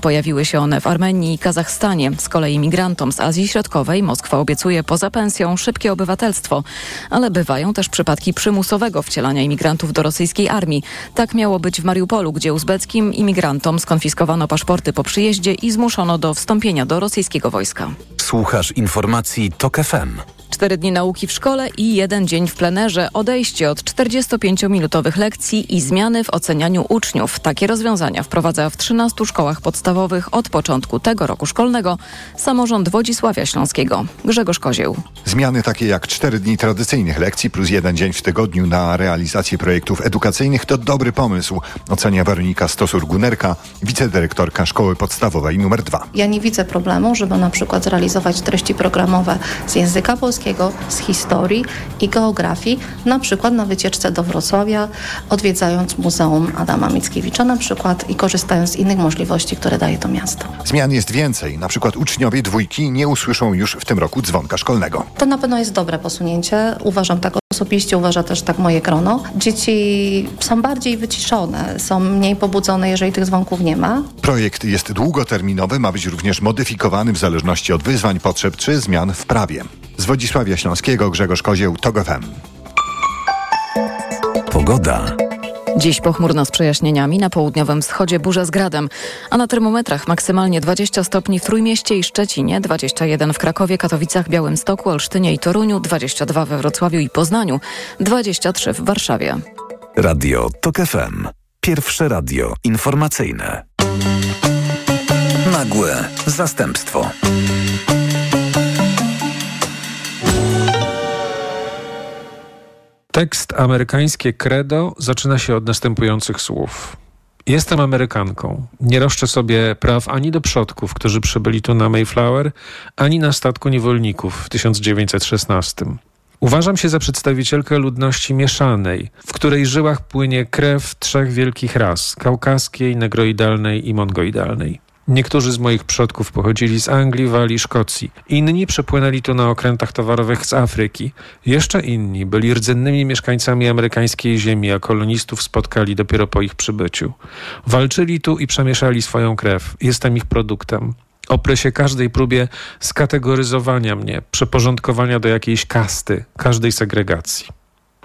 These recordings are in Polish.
Pojawiły się one w Armenii i Kazachstanie. Z kolei migrantom z Azji Środkowej Moskwa obiecuje poza pensją szybkie obywatelstwo, ale bywają też przypadki przymusowego wcielania imigrantów do rosyjskiej armii. Tak miało być w Mariupolu, gdzie uzbeckim imigrantom skonfiskowano paszporty po przyjeździe i zmuszono do wstąpienia do rosyjskiego wojska. Słuchasz informacji TOK FM. Cztery dni nauki w szkole i jeden dzień w plenerze, odejście od 45-minutowych lekcji i zmiany w ocenianiu uczniów. Takie rozwiązania wprowadza w 13 szkołach podstawowych od początku tego roku szkolnego samorząd Wodzisławia Śląskiego. Grzegorz Kozieł. Zmiany takie jak cztery dni tradycyjnych lekcji plus jeden dzień w tygodniu na realizację projektów edukacyjnych to dobry pomysł, ocenia Weronika Stosur-Gunerka, wicedyrektorka szkoły podstawowej numer 2. Ja nie widzę problemu, żeby na przykład zrealizować treści programowe z języka polskiego, z historii i geografii, na przykład na wycieczce do Wrocławia, odwiedzając Muzeum Adama Mickiewicza na przykład i korzystając z innych możliwości, które daje to miasto. Zmian jest więcej. Na przykład uczniowie dwójki nie usłyszą już w tym roku dzwonka szkolnego. To na pewno jest dobre posunięcie. Uważam tak osobiście, uważa też tak moje grono. Dzieci są bardziej wyciszone, są mniej pobudzone, jeżeli tych dzwonków nie ma. Projekt jest długoterminowy, ma być również modyfikowany w zależności od wyzwań, potrzeb czy zmian w prawie. Z Wodzisławia Śląskiego Grzegorz Kozieł, TOG FM. Pogoda. Dziś pochmurno z przejaśnieniami, na południowym wschodzie burza z gradem, a na termometrach maksymalnie 20 stopni w Trójmieście i Szczecinie, 21 w Krakowie, Katowicach, Białymstoku, Olsztynie i Toruniu, 22 we Wrocławiu i Poznaniu, 23 w Warszawie. Radio TOK FM. Pierwsze radio informacyjne. Nagłe zastępstwo. Tekst amerykańskie credo zaczyna się od następujących słów. Jestem Amerykanką. Nie roszczę sobie praw ani do przodków, którzy przybyli tu na Mayflower, ani na statku niewolników w 1916. Uważam się za przedstawicielkę ludności mieszanej, w której żyłach płynie krew trzech wielkich ras kaukaskiej, negroidalnej i mongoidalnej. Niektórzy z moich przodków pochodzili z Anglii, Walii, Szkocji. Inni przepłynęli tu na okrętach towarowych z Afryki. Jeszcze inni byli rdzennymi mieszkańcami amerykańskiej ziemi, a kolonistów spotkali dopiero po ich przybyciu. Walczyli tu i przemieszali swoją krew. Jestem ich produktem. Oprę się każdej próbie skategoryzowania mnie, przeporządkowania do jakiejś kasty, każdej segregacji.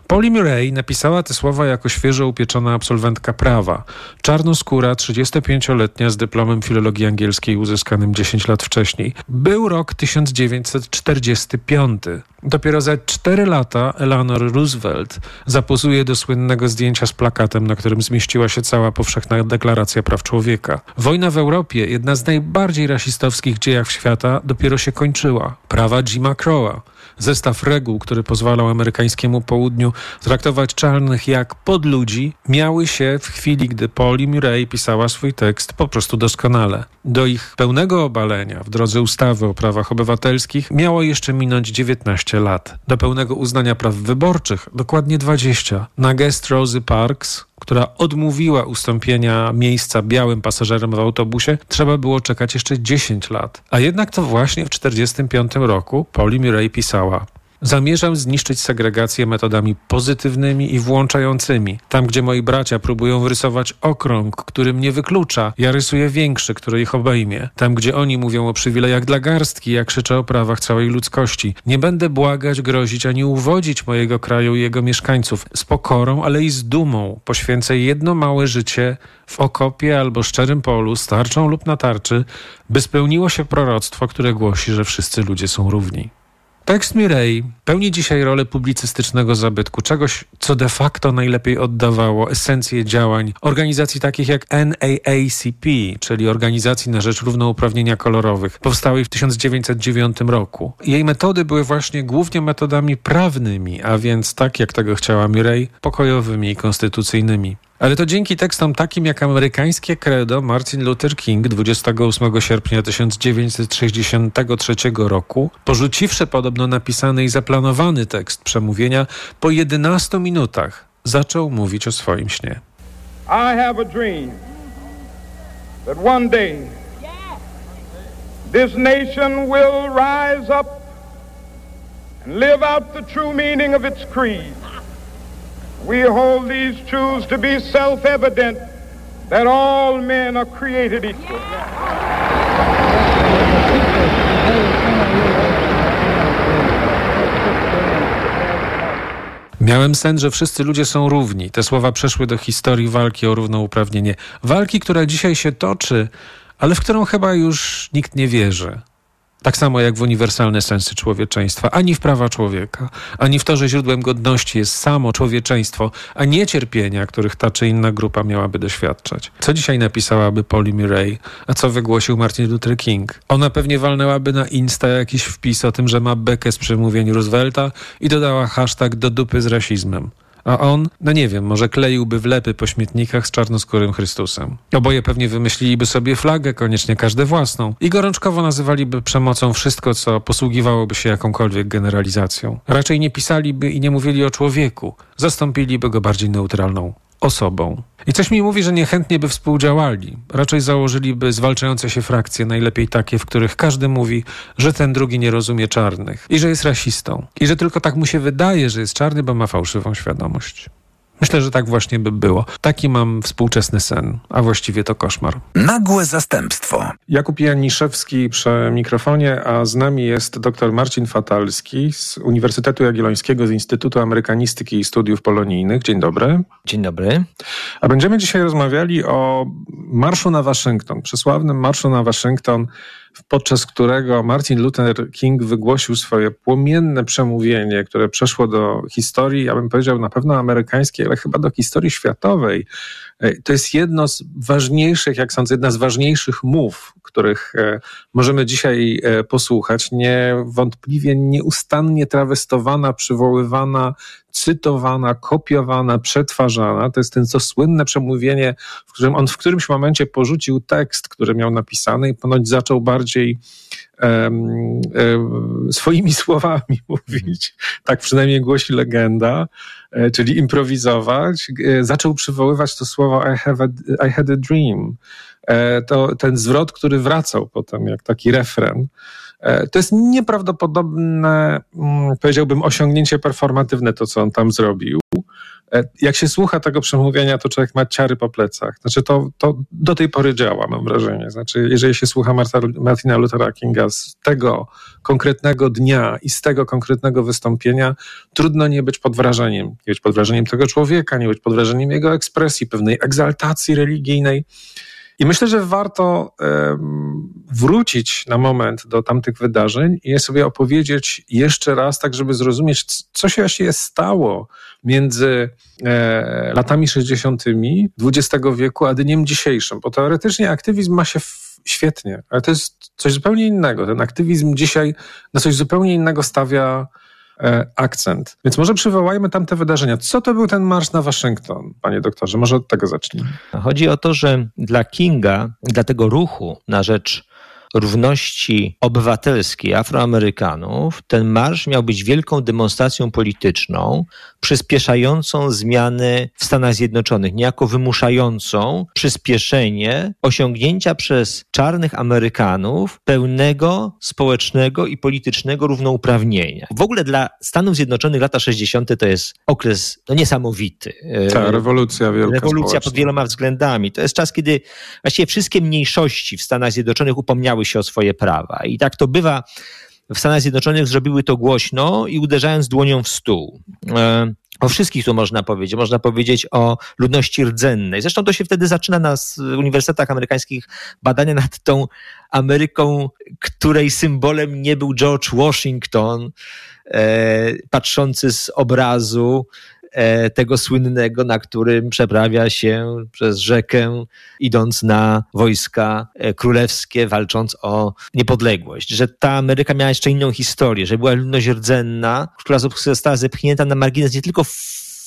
Polly Murray napisała te słowa jako świeżo upieczona absolwentka prawa. Czarnoskóra, 35-letnia z dyplomem filologii angielskiej uzyskanym 10 lat wcześniej. Był rok 1945. Dopiero za 4 lata Eleanor Roosevelt zapozuje do słynnego zdjęcia z plakatem, na którym zmieściła się cała powszechna deklaracja praw człowieka. Wojna w Europie, jedna z najbardziej rasistowskich dziejach świata, dopiero się kończyła. Prawa Jima Crowa zestaw reguł, który pozwalał amerykańskiemu południu traktować czarnych jak podludzi, miały się w chwili, gdy Polly Murray pisała swój tekst po prostu doskonale. Do ich pełnego obalenia w drodze ustawy o prawach obywatelskich miało jeszcze minąć 19 lat. Do pełnego uznania praw wyborczych dokładnie 20. Na gest Rosie Parks, która odmówiła ustąpienia miejsca białym pasażerom w autobusie, trzeba było czekać jeszcze 10 lat. A jednak to właśnie w 1945 roku Polly Murray pisała Zamierzam zniszczyć segregację metodami pozytywnymi i włączającymi. Tam, gdzie moi bracia próbują wyrysować okrąg, który mnie wyklucza, ja rysuję większy, który ich obejmie. Tam, gdzie oni mówią o przywilejach dla garstki, ja krzyczę o prawach całej ludzkości. Nie będę błagać, grozić ani uwodzić mojego kraju i jego mieszkańców. Z pokorą, ale i z dumą poświęcę jedno małe życie w okopie albo szczerym polu, starczą lub na tarczy, by spełniło się proroctwo, które głosi, że wszyscy ludzie są równi. Tekst Mireille pełni dzisiaj rolę publicystycznego zabytku, czegoś, co de facto najlepiej oddawało esencję działań organizacji takich jak NAACP, czyli Organizacji na Rzecz Równouprawnienia Kolorowych, powstałej w 1909 roku. Jej metody były właśnie głównie metodami prawnymi, a więc tak jak tego chciała Mireille, pokojowymi i konstytucyjnymi. Ale to dzięki tekstom takim jak amerykańskie credo Martin Luther King 28 sierpnia 1963 roku, porzuciwszy podobno napisany i zaplanowany tekst przemówienia, po 11 minutach zaczął mówić o swoim śnie. I have a dream that one day this nation will rise up and live out the true meaning of its creed. We hold these truths to be self evident that all men are created equal. Miałem sen, że wszyscy ludzie są równi. Te słowa przeszły do historii walki o równouprawnienie. Walki, która dzisiaj się toczy, ale w którą chyba już nikt nie wierzy. Tak samo jak w uniwersalne sensy człowieczeństwa, ani w prawa człowieka, ani w to, że źródłem godności jest samo człowieczeństwo, a nie cierpienia, których ta czy inna grupa miałaby doświadczać. Co dzisiaj napisałaby Polly Murray, a co wygłosił Martin Luther King? Ona pewnie walnęłaby na Insta jakiś wpis o tym, że ma bekę z przemówień Roosevelta i dodała hashtag do dupy z rasizmem. A on, no nie wiem, może kleiłby wlepy po śmietnikach z czarnoskórym Chrystusem. Oboje pewnie wymyśliliby sobie flagę, koniecznie każde własną, i gorączkowo nazywaliby przemocą wszystko, co posługiwałoby się jakąkolwiek generalizacją. Raczej nie pisaliby i nie mówili o człowieku, zastąpiliby go bardziej neutralną osobą. I coś mi mówi, że niechętnie by współdziałali. Raczej założyliby zwalczające się frakcje, najlepiej takie, w których każdy mówi, że ten drugi nie rozumie czarnych i że jest rasistą. I że tylko tak mu się wydaje, że jest czarny, bo ma fałszywą świadomość. Myślę, że tak właśnie by było. Taki mam współczesny sen, a właściwie to koszmar. Nagłe zastępstwo. Jakub Janiszewski przy mikrofonie, a z nami jest dr Marcin Fatalski z Uniwersytetu Jagiellońskiego z Instytutu Amerykanistyki i Studiów Polonijnych. Dzień dobry. Dzień dobry. A będziemy dzisiaj rozmawiali o marszu na Waszyngton, przesławnym marszu na Waszyngton, podczas którego Martin Luther King wygłosił swoje płomienne przemówienie, które przeszło do historii, ja bym powiedział na pewno amerykańskiej, ale chyba do historii światowej. To jest jedno z ważniejszych, jak sądzę, jedna z ważniejszych mów, których e, możemy dzisiaj e, posłuchać. Niewątpliwie nieustannie trawestowana, przywoływana, cytowana, kopiowana, przetwarzana. To jest ten co słynne przemówienie, w którym on w którymś momencie porzucił tekst, który miał napisany i ponoć zaczął bardziej swoimi słowami mówić. Tak przynajmniej głosi legenda, e, czyli improwizować. Zaczął przywoływać to słowo I, have a, I had a dream. To ten zwrot, który wracał potem jak taki refren. E, to jest nieprawdopodobne, mm, powiedziałbym, osiągnięcie performatywne, to co on tam zrobił. E, jak się słucha tego przemówienia, to człowiek ma ciary po plecach. Znaczy, to, to do tej pory działa, mam wrażenie. Znaczy, jeżeli się słucha Marta, Martina Luthera Kinga z tego konkretnego dnia i z tego konkretnego wystąpienia, trudno nie być pod wrażeniem. Nie być pod wrażeniem tego człowieka, nie być pod wrażeniem jego ekspresji, pewnej egzaltacji religijnej. I myślę, że warto wrócić na moment do tamtych wydarzeń i je sobie opowiedzieć jeszcze raz, tak żeby zrozumieć, co się właściwie stało między e, latami 60. XX wieku a dniem dzisiejszym. Bo teoretycznie aktywizm ma się świetnie, ale to jest coś zupełnie innego. Ten aktywizm dzisiaj na coś zupełnie innego stawia E, akcent. Więc może przywołajmy tamte wydarzenia. Co to był ten marsz na Waszyngton, panie doktorze? Może od tego zacznijmy. Chodzi o to, że dla Kinga, dla tego ruchu na rzecz równości obywatelskiej Afroamerykanów, ten marsz miał być wielką demonstracją polityczną, przyspieszającą zmiany w Stanach Zjednoczonych, niejako wymuszającą przyspieszenie osiągnięcia przez czarnych Amerykanów pełnego społecznego i politycznego równouprawnienia. W ogóle dla Stanów Zjednoczonych lata 60. to jest okres no, niesamowity. Ta rewolucja wielka Rewolucja społeczna. pod wieloma względami. To jest czas, kiedy właściwie wszystkie mniejszości w Stanach Zjednoczonych upomniały się o swoje prawa. I tak to bywa w Stanach Zjednoczonych, zrobiły to głośno i uderzając dłonią w stół. E, o wszystkich tu można powiedzieć. Można powiedzieć o ludności rdzennej. Zresztą to się wtedy zaczyna na uniwersytetach amerykańskich badania nad tą Ameryką, której symbolem nie był George Washington, e, patrzący z obrazu tego słynnego, na którym przeprawia się przez rzekę, idąc na wojska e, królewskie, walcząc o niepodległość. Że ta Ameryka miała jeszcze inną historię, że była ludność rdzenna, która została zepchnięta na margines nie tylko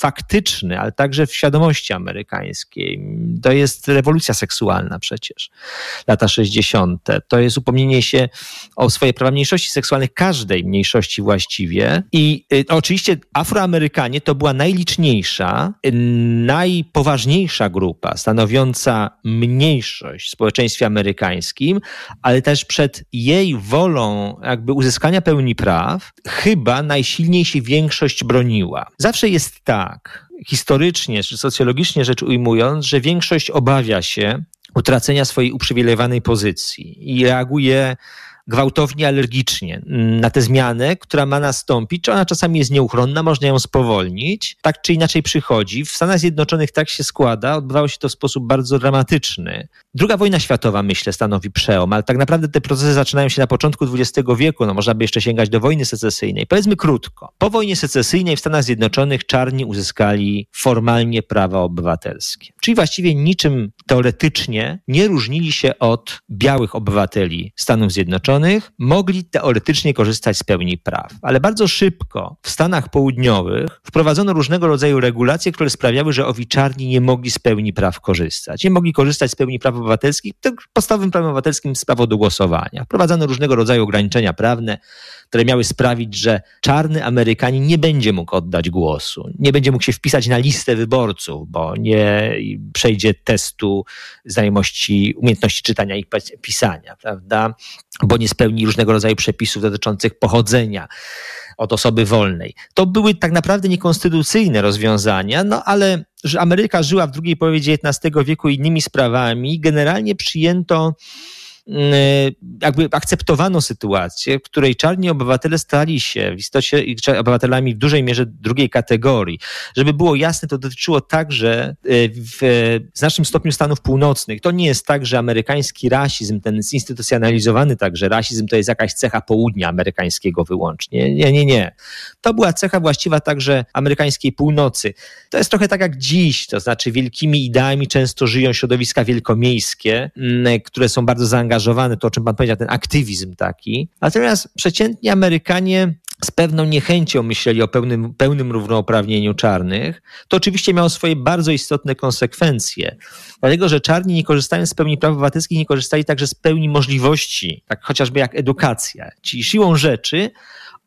faktyczny, ale także w świadomości amerykańskiej. To jest rewolucja seksualna przecież, lata 60. To jest upomnienie się o swoje prawa mniejszości seksualnych, każdej mniejszości właściwie. I y, oczywiście Afroamerykanie to była najliczniejsza, y, najpoważniejsza grupa, stanowiąca mniejszość w społeczeństwie amerykańskim, ale też przed jej wolą jakby uzyskania pełni praw chyba najsilniej się większość broniła. Zawsze jest tak, tak, historycznie czy socjologicznie rzecz ujmując, że większość obawia się utracenia swojej uprzywilejowanej pozycji i reaguje gwałtownie, alergicznie na tę zmianę, która ma nastąpić. Czy ona czasami jest nieuchronna, można ją spowolnić, tak czy inaczej przychodzi. W Stanach Zjednoczonych tak się składa, odbywało się to w sposób bardzo dramatyczny. Druga wojna światowa, myślę, stanowi przełom, ale tak naprawdę te procesy zaczynają się na początku XX wieku, no można by jeszcze sięgać do wojny secesyjnej. Powiedzmy krótko. Po wojnie secesyjnej w Stanach Zjednoczonych czarni uzyskali formalnie prawa obywatelskie. Czyli właściwie niczym teoretycznie nie różnili się od białych obywateli Stanów Zjednoczonych, mogli teoretycznie korzystać z pełni praw. Ale bardzo szybko w Stanach Południowych wprowadzono różnego rodzaju regulacje, które sprawiały, że owi czarni nie mogli z pełni praw korzystać. Nie mogli korzystać z pełni praw obywatelskich. Podstawowym prawem obywatelskim jest prawo do głosowania. Wprowadzono różnego rodzaju ograniczenia prawne, które miały sprawić, że czarny Amerykanin nie będzie mógł oddać głosu, nie będzie mógł się wpisać na listę wyborców, bo nie przejdzie testu znajomości, umiejętności czytania i pisania, prawda? Bo nie spełni różnego rodzaju przepisów dotyczących pochodzenia od osoby wolnej. To były tak naprawdę niekonstytucyjne rozwiązania, no ale że Ameryka żyła w drugiej połowie XIX wieku innymi sprawami, generalnie przyjęto jakby akceptowano sytuację, w której czarni obywatele stali się w istocie obywatelami w dużej mierze drugiej kategorii. Żeby było jasne, to dotyczyło także y, w znacznym stopniu Stanów Północnych. To nie jest tak, że amerykański rasizm, ten zinstytucjonalizowany także rasizm, to jest jakaś cecha południa amerykańskiego wyłącznie. Nie, nie, nie. To była cecha właściwa także amerykańskiej północy. To jest trochę tak jak dziś, to znaczy wielkimi ideami często żyją środowiska wielkomiejskie, mm, które są bardzo zaangażowane zaangażowany, to o czym pan powiedział, ten aktywizm taki. Natomiast przeciętni Amerykanie z pewną niechęcią myśleli o pełnym, pełnym równouprawnieniu czarnych, to oczywiście miało swoje bardzo istotne konsekwencje. Dlatego, że czarni nie korzystają z pełni praw obywatelskich, nie korzystali także z pełni możliwości, tak chociażby jak edukacja. Czyli siłą rzeczy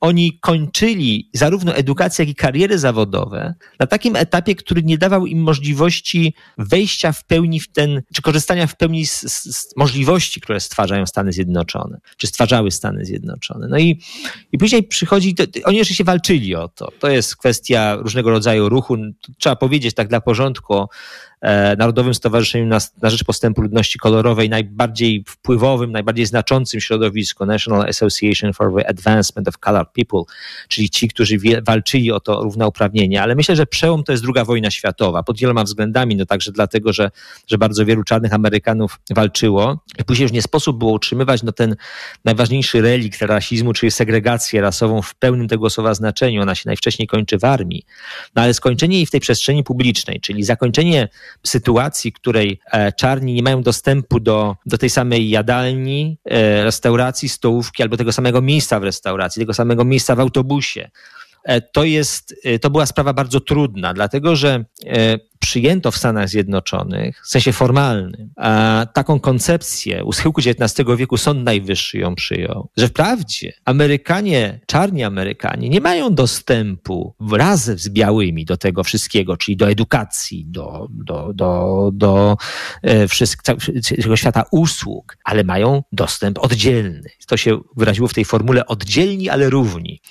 oni kończyli zarówno edukację, jak i kariery zawodowe na takim etapie, który nie dawał im możliwości wejścia w pełni w ten, czy korzystania w pełni z, z, z możliwości, które stwarzają Stany Zjednoczone, czy stwarzały Stany Zjednoczone. No i, i później przychodzi, to, oni oczywiście walczyli o to. To jest kwestia różnego rodzaju ruchu. Trzeba powiedzieć tak dla porządku Narodowym Stowarzyszeniu na, na Rzecz Postępu Ludności Kolorowej, najbardziej wpływowym, najbardziej znaczącym środowisku, National Association for the Advancement of Colored People, czyli ci, którzy walczyli o to równouprawnienie. Ale myślę, że przełom to jest druga wojna światowa, pod wieloma względami, no także dlatego, że, że bardzo wielu czarnych Amerykanów walczyło. I później już nie sposób było utrzymywać no, ten najważniejszy relikt rasizmu, czyli segregację rasową w pełnym tego słowa znaczeniu. Ona się najwcześniej kończy w armii. No ale skończenie jej w tej przestrzeni publicznej, czyli zakończenie sytuacji, której e, czarni nie mają dostępu do, do tej samej jadalni, e, restauracji, stołówki albo tego samego miejsca w restauracji, tego samego miejsca w autobusie. E, to jest, to była sprawa bardzo trudna, dlatego że przyjęto w Stanach Zjednoczonych, w sensie formalnym, a taką koncepcję, u schyłku XIX wieku Sąd Najwyższy ją przyjął, że wprawdzie Amerykanie, czarni Amerykanie nie mają dostępu wraz z białymi do tego wszystkiego, czyli do edukacji, do, do, do, do e, wszystkiego świata usług, ale mają dostęp oddzielny. To się wyraziło w tej formule oddzielni, ale równi.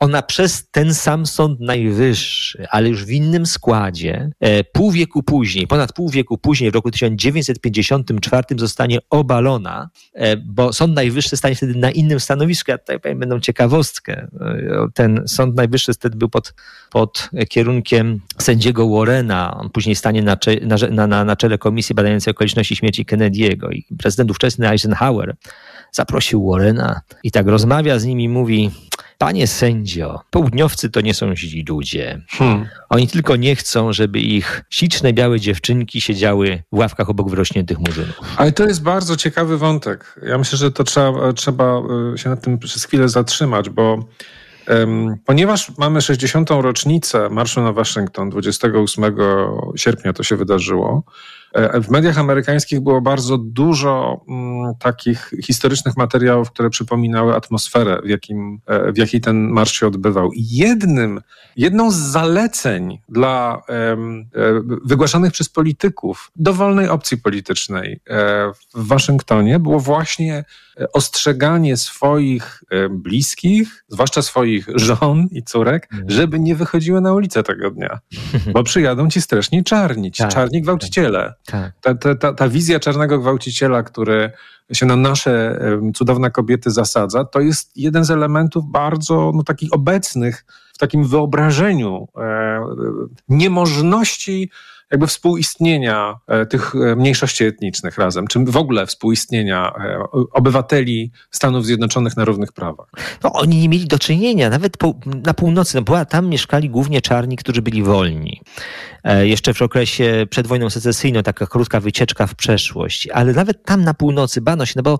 Ona przez ten sam Sąd Najwyższy, ale już w innym składzie, e, pół wieku później, ponad pół wieku później, w roku 1954 zostanie obalona, e, bo Sąd Najwyższy stanie wtedy na innym stanowisku. Ja tutaj powiem będą ciekawostkę. E, ten Sąd Najwyższy wtedy był pod, pod kierunkiem sędziego Warrena. On później stanie na, na, na, na czele komisji badającej okoliczności śmierci Kennedy'ego i prezydent ówczesny Eisenhower zaprosił Warrena i tak rozmawia z nim i mówi Panie sędzio, południowcy to nie są źli ludzie. Hmm. Oni tylko nie chcą, żeby ich śliczne białe dziewczynki siedziały w ławkach obok wyrośniętych murzynów. Ale to jest bardzo ciekawy wątek. Ja myślę, że to trzeba, trzeba e, się nad tym przez chwilę zatrzymać, bo um, ponieważ mamy 60. rocznicę Marszu na Waszyngton, 28 sierpnia to się wydarzyło, w mediach amerykańskich było bardzo dużo mm, takich historycznych materiałów, które przypominały atmosferę, w, jakim, e, w jakiej ten marsz się odbywał. Jednym, jedną z zaleceń dla e, wygłaszanych przez polityków dowolnej opcji politycznej w Waszyngtonie było właśnie ostrzeganie swoich bliskich, zwłaszcza swoich żon i córek, mhm. żeby nie wychodziły na ulicę tego dnia, bo przyjadą ci straszni czarni, ci tak, czarni gwałciciele. Tak. Ta, ta, ta, wizja czarnego gwałciciela, który się na nasze cudowne kobiety zasadza, to jest jeden z elementów bardzo no, takich obecnych w takim wyobrażeniu e, niemożności jakby współistnienia e, tych e, mniejszości etnicznych razem, czy w ogóle współistnienia e, obywateli Stanów Zjednoczonych na równych prawach. No, oni nie mieli do czynienia, nawet po, na północy, no, była, tam mieszkali głównie czarni, którzy byli wolni. jeszcze w okresie przed wojną secesyjną, taka krótka wycieczka w przeszłość, ale nawet tam na północy bano się, no bo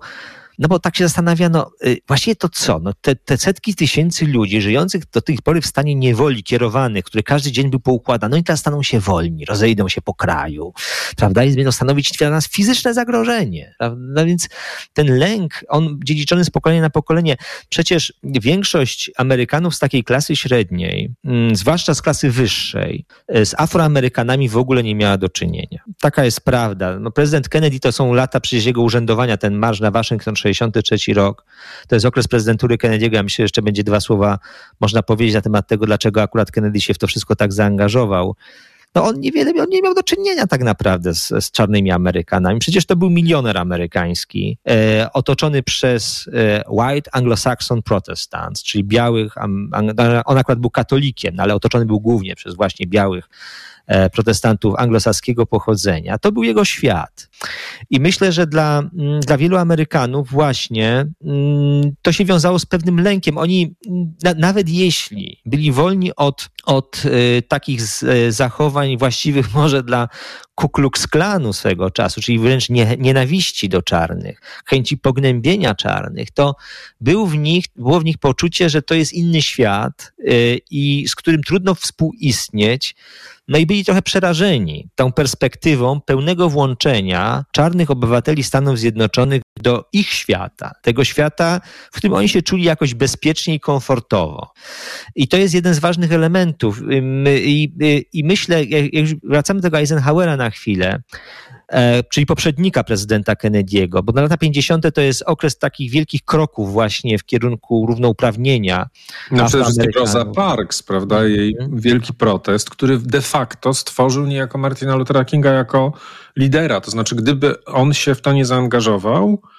no bo tak się zastanawiano, y, właściwie to co? No te, te setki tysięcy ludzi żyjących do tej pory w stanie niewoli, kierowanych, które każdy dzień był poukładany, no i teraz staną się wolni, rozejdą się po kraju, prawda? I będą stanowić dla nas fizyczne zagrożenie. No więc ten lęk, on dziedziczony z pokolenia na pokolenie. Przecież większość Amerykanów z takiej klasy średniej, mm, zwłaszcza z klasy wyższej, y, z Afroamerykanami w ogóle nie miała do czynienia. Taka jest prawda. No, prezydent Kennedy to są lata przecież jego urzędowania, ten marsz na Waszyngton 63 rok. To jest okres prezydentury Kennedy'ego. Ja myślę, że jeszcze będzie dwa słowa można powiedzieć na temat tego, dlaczego akurat Kennedy się w to wszystko tak zaangażował no on niewiele on nie miał do czynienia tak naprawdę z, z czarnymi Amerykanami. Przecież to był milioner amerykański, e, otoczony przez e, white anglo-saxon protestants, czyli białych, on akurat był katolikiem, no ale otoczony był głównie przez właśnie białych protestantów anglosaskiego pochodzenia. To był jego świat. I myślę, że dla, mm, dla wielu Amerykanów właśnie mm, to się wiązało z pewnym lękiem. Oni, na, nawet jeśli byli wolni od, od y, takich z, y, zachowań właściwych może dla Ku Klux Klanu swego czasu, czyli wręcz nie, nienawiści do czarnych, chęci pognębienia czarnych, to był w nich, było w nich poczucie, że to jest inny świat y, i z którym trudno współistnieć, no i byli trochę przerażeni tą perspektywą pełnego włączenia czarnych obywateli Stanów Zjednoczonych do ich świata, tego świata, w którym oni się czuli jakoś bezpiecznie i komfortowo. I to jest jeden z ważnych elementów. I, i, i myślę, jak wracamy do Eisenhowera na chwilę, czyli poprzednika prezydenta Kennedy'ego, bo na lata 50. to jest okres takich wielkich kroków właśnie w kierunku równouprawnienia. No przede wszystkim Rosa Parks, prawda, jej mm. wielki protest, który de facto stworzył niejako Martina Luthera Kinga jako lidera, to znaczy gdyby on się w to nie zaangażował, E,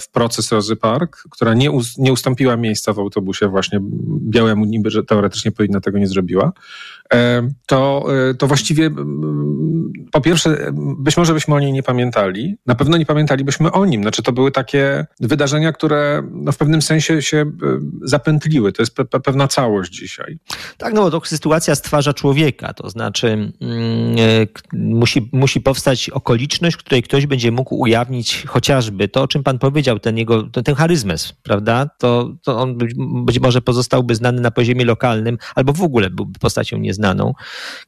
w proces Rozy Park, która nie, nie ustąpiła miejsca w autobusie właśnie białemu niby, że teoretycznie powinna tego nie zrobiła, e, to, e, to właściwie po pierwsze, być może byśmy o niej nie pamiętali, na pewno nie pamiętalibyśmy o nim. Znaczy to były takie wydarzenia, które no, w pewnym sensie się zapętliły. To jest pe pewna całość dzisiaj. Tak, no bo to sytuacja stwarza człowieka, to znaczy mm, musi, musi powstać okoliczność, w której ktoś będzie mógł ujawnić chociażby to, o czym pan pan powiedział, ten jego, ten, charyzmę, prawda, to, to on być może pozostałby znany na poziomie lokalnym, albo w ogóle byłby postacią nieznaną,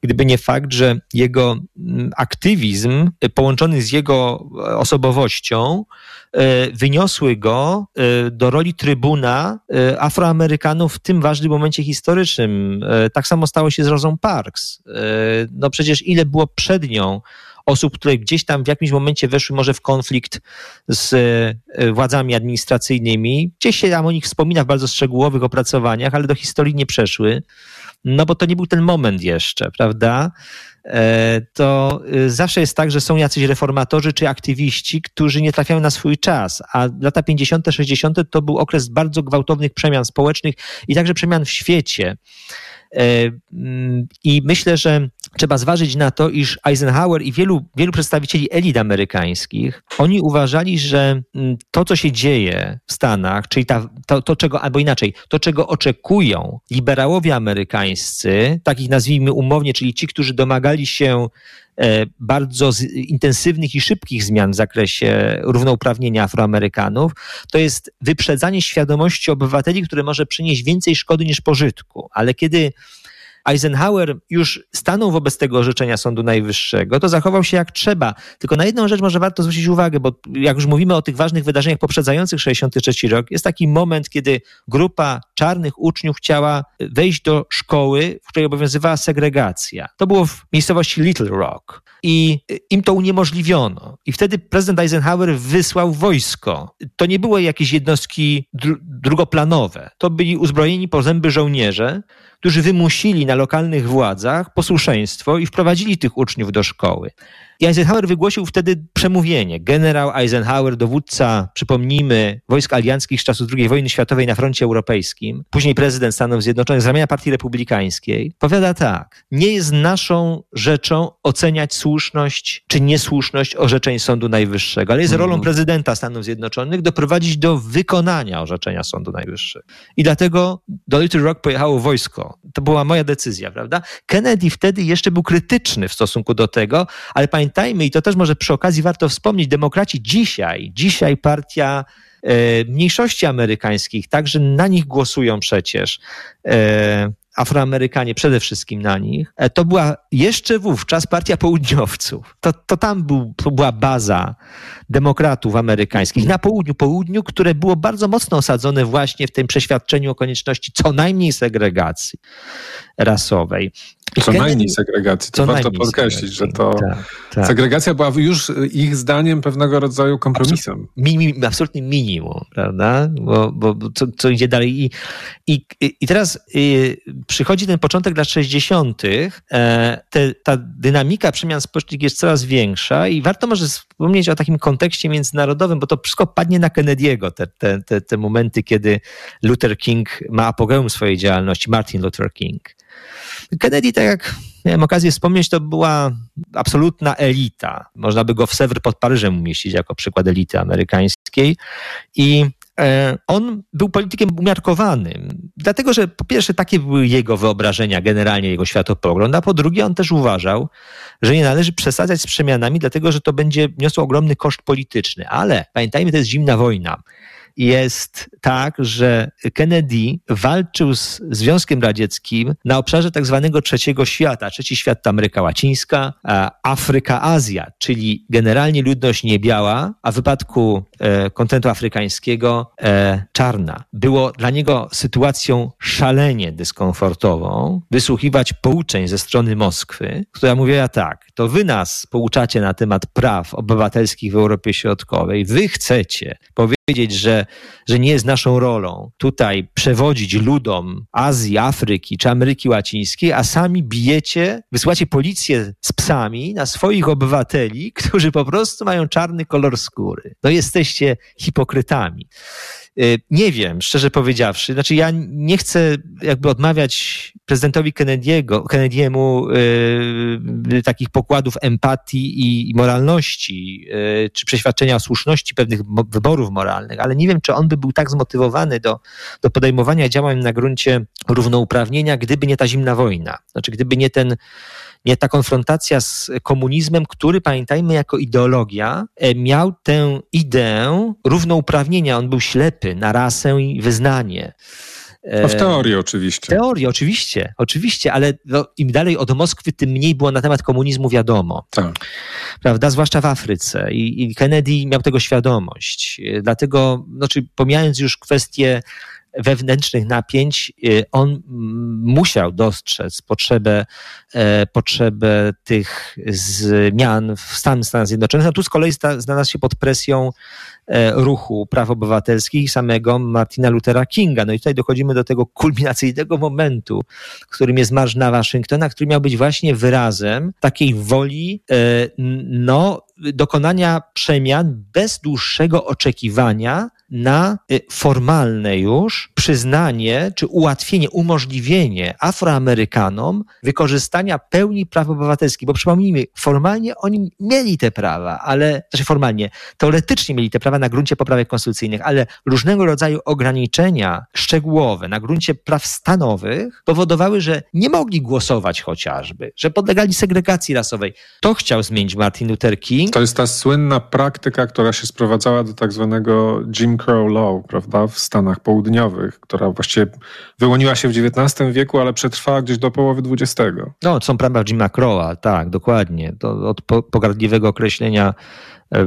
gdyby nie fakt, że jego mm, aktywizm połączony z jego osobowością e, wyniosły go e, do roli trybuna e, Afroamerykanów w tym ważnym momencie historycznym. Tak samo stało się z Rosą Parks. No przecież ile było przed nią osób, które gdzieś tam w jakimś momencie weszły może w konflikt z e, władzami administracyjnymi. Gdzieś się tam o nich wspomina w bardzo szczegółowych opracowaniach, ale do historii nie przeszły, no bo to nie był ten moment jeszcze, prawda? E, to e, zawsze jest tak, że są jacyś reformatorzy czy aktywiści, którzy nie trafiają na swój czas, a lata 50., 60. to był okres bardzo gwałtownych przemian społecznych i także przemian w świecie. Mm, I myślę, że trzeba zważyć na to, iż Eisenhower i wielu, wielu przedstawicieli elit amerykańskich, oni uważali, że mm, to, co się dzieje w Stanach, czyli ta, to, to, czego, albo inaczej, to, czego oczekują liberałowie amerykańscy, takich nazwijmy umownie, czyli ci, którzy domagali się e, bardzo intensywnych i szybkich zmian w zakresie równouprawnienia Afroamerykanów, to jest wyprzedzanie świadomości obywateli, które może przynieść więcej szkody niż pożytku. Ale kiedy Eisenhower już stanął wobec tego orzeczenia Sądu Najwyższego, to zachował się jak trzeba. Tylko na jedną rzecz może warto zwrócić uwagę, bo jak już mówimy o tych ważnych wydarzeniach poprzedzających 63 rok, jest taki moment, kiedy grupa czarnych uczniów chciała wejść do szkoły, w której obowiązywała segregacja. To było w miejscowości Little Rock i im to uniemożliwiono. I wtedy prezydent Eisenhower wysłał wojsko. To nie były jakieś jednostki dru drugoplanowe. To byli uzbrojeni po zęby żołnierze, którzy wymusili na lokalnych władzach posłuszeństwo i wprowadzili tych uczniów do szkoły. I Eisenhower wygłosił wtedy przemówienie. Generał Eisenhower, dowódca, przypomnijmy, wojsk alianckich z czasów II wojny światowej na froncie europejskim, później prezydent Stanów Zjednoczonych z ramienia Partii Republikańskiej, powiada tak: Nie jest naszą rzeczą oceniać słuszność czy niesłuszność orzeczeń Sądu Najwyższego, ale jest rolą mhm. prezydenta Stanów Zjednoczonych doprowadzić do wykonania orzeczenia Sądu Najwyższego. I dlatego do Little Rock pojechało wojsko. To była moja decyzja, prawda? Kennedy wtedy jeszcze był krytyczny w stosunku do tego, ale pamiętajmy, pamiętajmy, i to też może przy okazji warto wspomnieć, demokraci dzisiaj, dzisiaj partia e, mniejszości amerykańskich, także na nich głosują przecież. E, Afroamerykanie, przede wszystkim na nich, e, to była jeszcze wówczas partia południowców. To, to tam był, to była baza demokratów amerykańskich na południu, południu, które było bardzo mocno osadzone właśnie w tym przeświadczeniu o konieczności co najmniej segregacji rasowej. Co najmniej segregacji. To warto podkreślić, że to tak, tak. segregacja była już ich zdaniem pewnego rodzaju kompromisem. Absolutnie, absolutnie minimum, prawda? Bo, bo co, co idzie dalej. I, i, i teraz y, przychodzi ten początek lat 60. E, te, ta dynamika przemian społecznych jest coraz większa i warto może wspomnieć o takim kontekście międzynarodowym, bo to wszystko padnie na Kennedy'ego, te, te, te, te momenty, kiedy Luther King ma apogeum swojej działalności, Martin Luther King. Kennedy, tak jak miałem okazję wspomnieć, to była absolutna elita. Można by go w Sewr pod Paryżem umieścić jako przykład elity amerykańskiej. I e, on był politykiem umiarkowanym, dlatego że po pierwsze takie były jego wyobrażenia, generalnie jego światopogląd, a po drugie on też uważał, że nie należy przesadzać z przemianami, dlatego że to będzie niosło ogromny koszt polityczny. Ale pamiętajmy, to jest zimna wojna jest tak, że Kennedy walczył z Związkiem Radzieckim na obszarze tak zwanego trzeciego świata. Trzeci świat to Ameryka Łacińska, Afryka, Azja, czyli generalnie ludność niebiała, a w wypadku e, afrykańskiego e, czarna. Było dla niego sytuacją szalenie dyskomfortową wysłuchiwać pouczeń ze strony Moskwy, która mówiła tak, to wy nas pouczacie na temat praw obywatelskich w Europie Środkowej, wy chcecie powiedzieć, że że nie jest naszą rolą tutaj przewodzić ludom Azji, Afryki czy Ameryki Łacińskiej, a sami bijecie, wysyłacie policję z psami na swoich obywateli, którzy po prostu mają czarny kolor skóry. No jesteście hipokrytami. Y, nie wiem, szczerze powiedziawszy. Znaczy, ja nie chcę jakby odmawiać prezydentowi Kennedy'ego, Kennedy'emu yy, takich pokładów empatii i, i moralności, yy, czy przeświadczenia o słuszności pewnych mo wyborów moralnych, ale nie wiem, czy on by był tak zmotywowany do, do podejmowania działań na gruncie równouprawnienia, gdyby nie ta zimna wojna. Znaczy, gdyby nie ten nie ta konfrontacja z komunizmem, który pamiętajmy jako ideologia e, miał tę ideę równouprawnienia. On był ślepy na rasę i wyznanie. No w teorii oczywiście. W teorii oczywiście, oczywiście, ale no, im dalej od Moskwy, tym mniej było na temat komunizmu wiadomo. Tak. Prawda? Zwłaszcza w Afryce. I, I Kennedy miał tego świadomość. E, dlatego, znaczy, pomijając już kwestie wewnętrznych napięć, y, on musiał dostrzec potrzebę, e, potrzebę tych zmian w Stanach Zjednoczonych. A tu z kolei znalazł się pod presją e, ruchu praw obywatelskich samego Martina Luthera Kinga. No i tutaj dochodzimy do tego kulminacyjnego momentu, którym jest Marsz na Waszyngtona, który miał być właśnie wyrazem takiej woli, e, no, dokonania przemian bez dłuższego oczekiwania na y, formalne już przyznanie czy ułatwienie, umożliwienie Afroamerykanom wykorzystania pełni praw obywatelskich. Bo przypomnijmy, formalnie oni mieli te prawa, ale, znaczy formalnie, teoretycznie mieli te prawa na gruncie poprawek konstytucyjnych, ale różnego rodzaju ograniczenia szczegółowe na gruncie praw stanowych powodowały, że nie mogli głosować chociażby, że podlegali segregacji rasowej. To chciał zmienić Martin Luther King. To jest ta słynna praktyka, która się sprowadzała do tak zwanego Jim Crow Law, prawda, w Stanach Południowych, która właściwie wyłoniła się w XIX wieku, ale przetrwała gdzieś do połowy XX. No, są prawa Jima Crowa, tak, dokładnie. To od pogardliwego określenia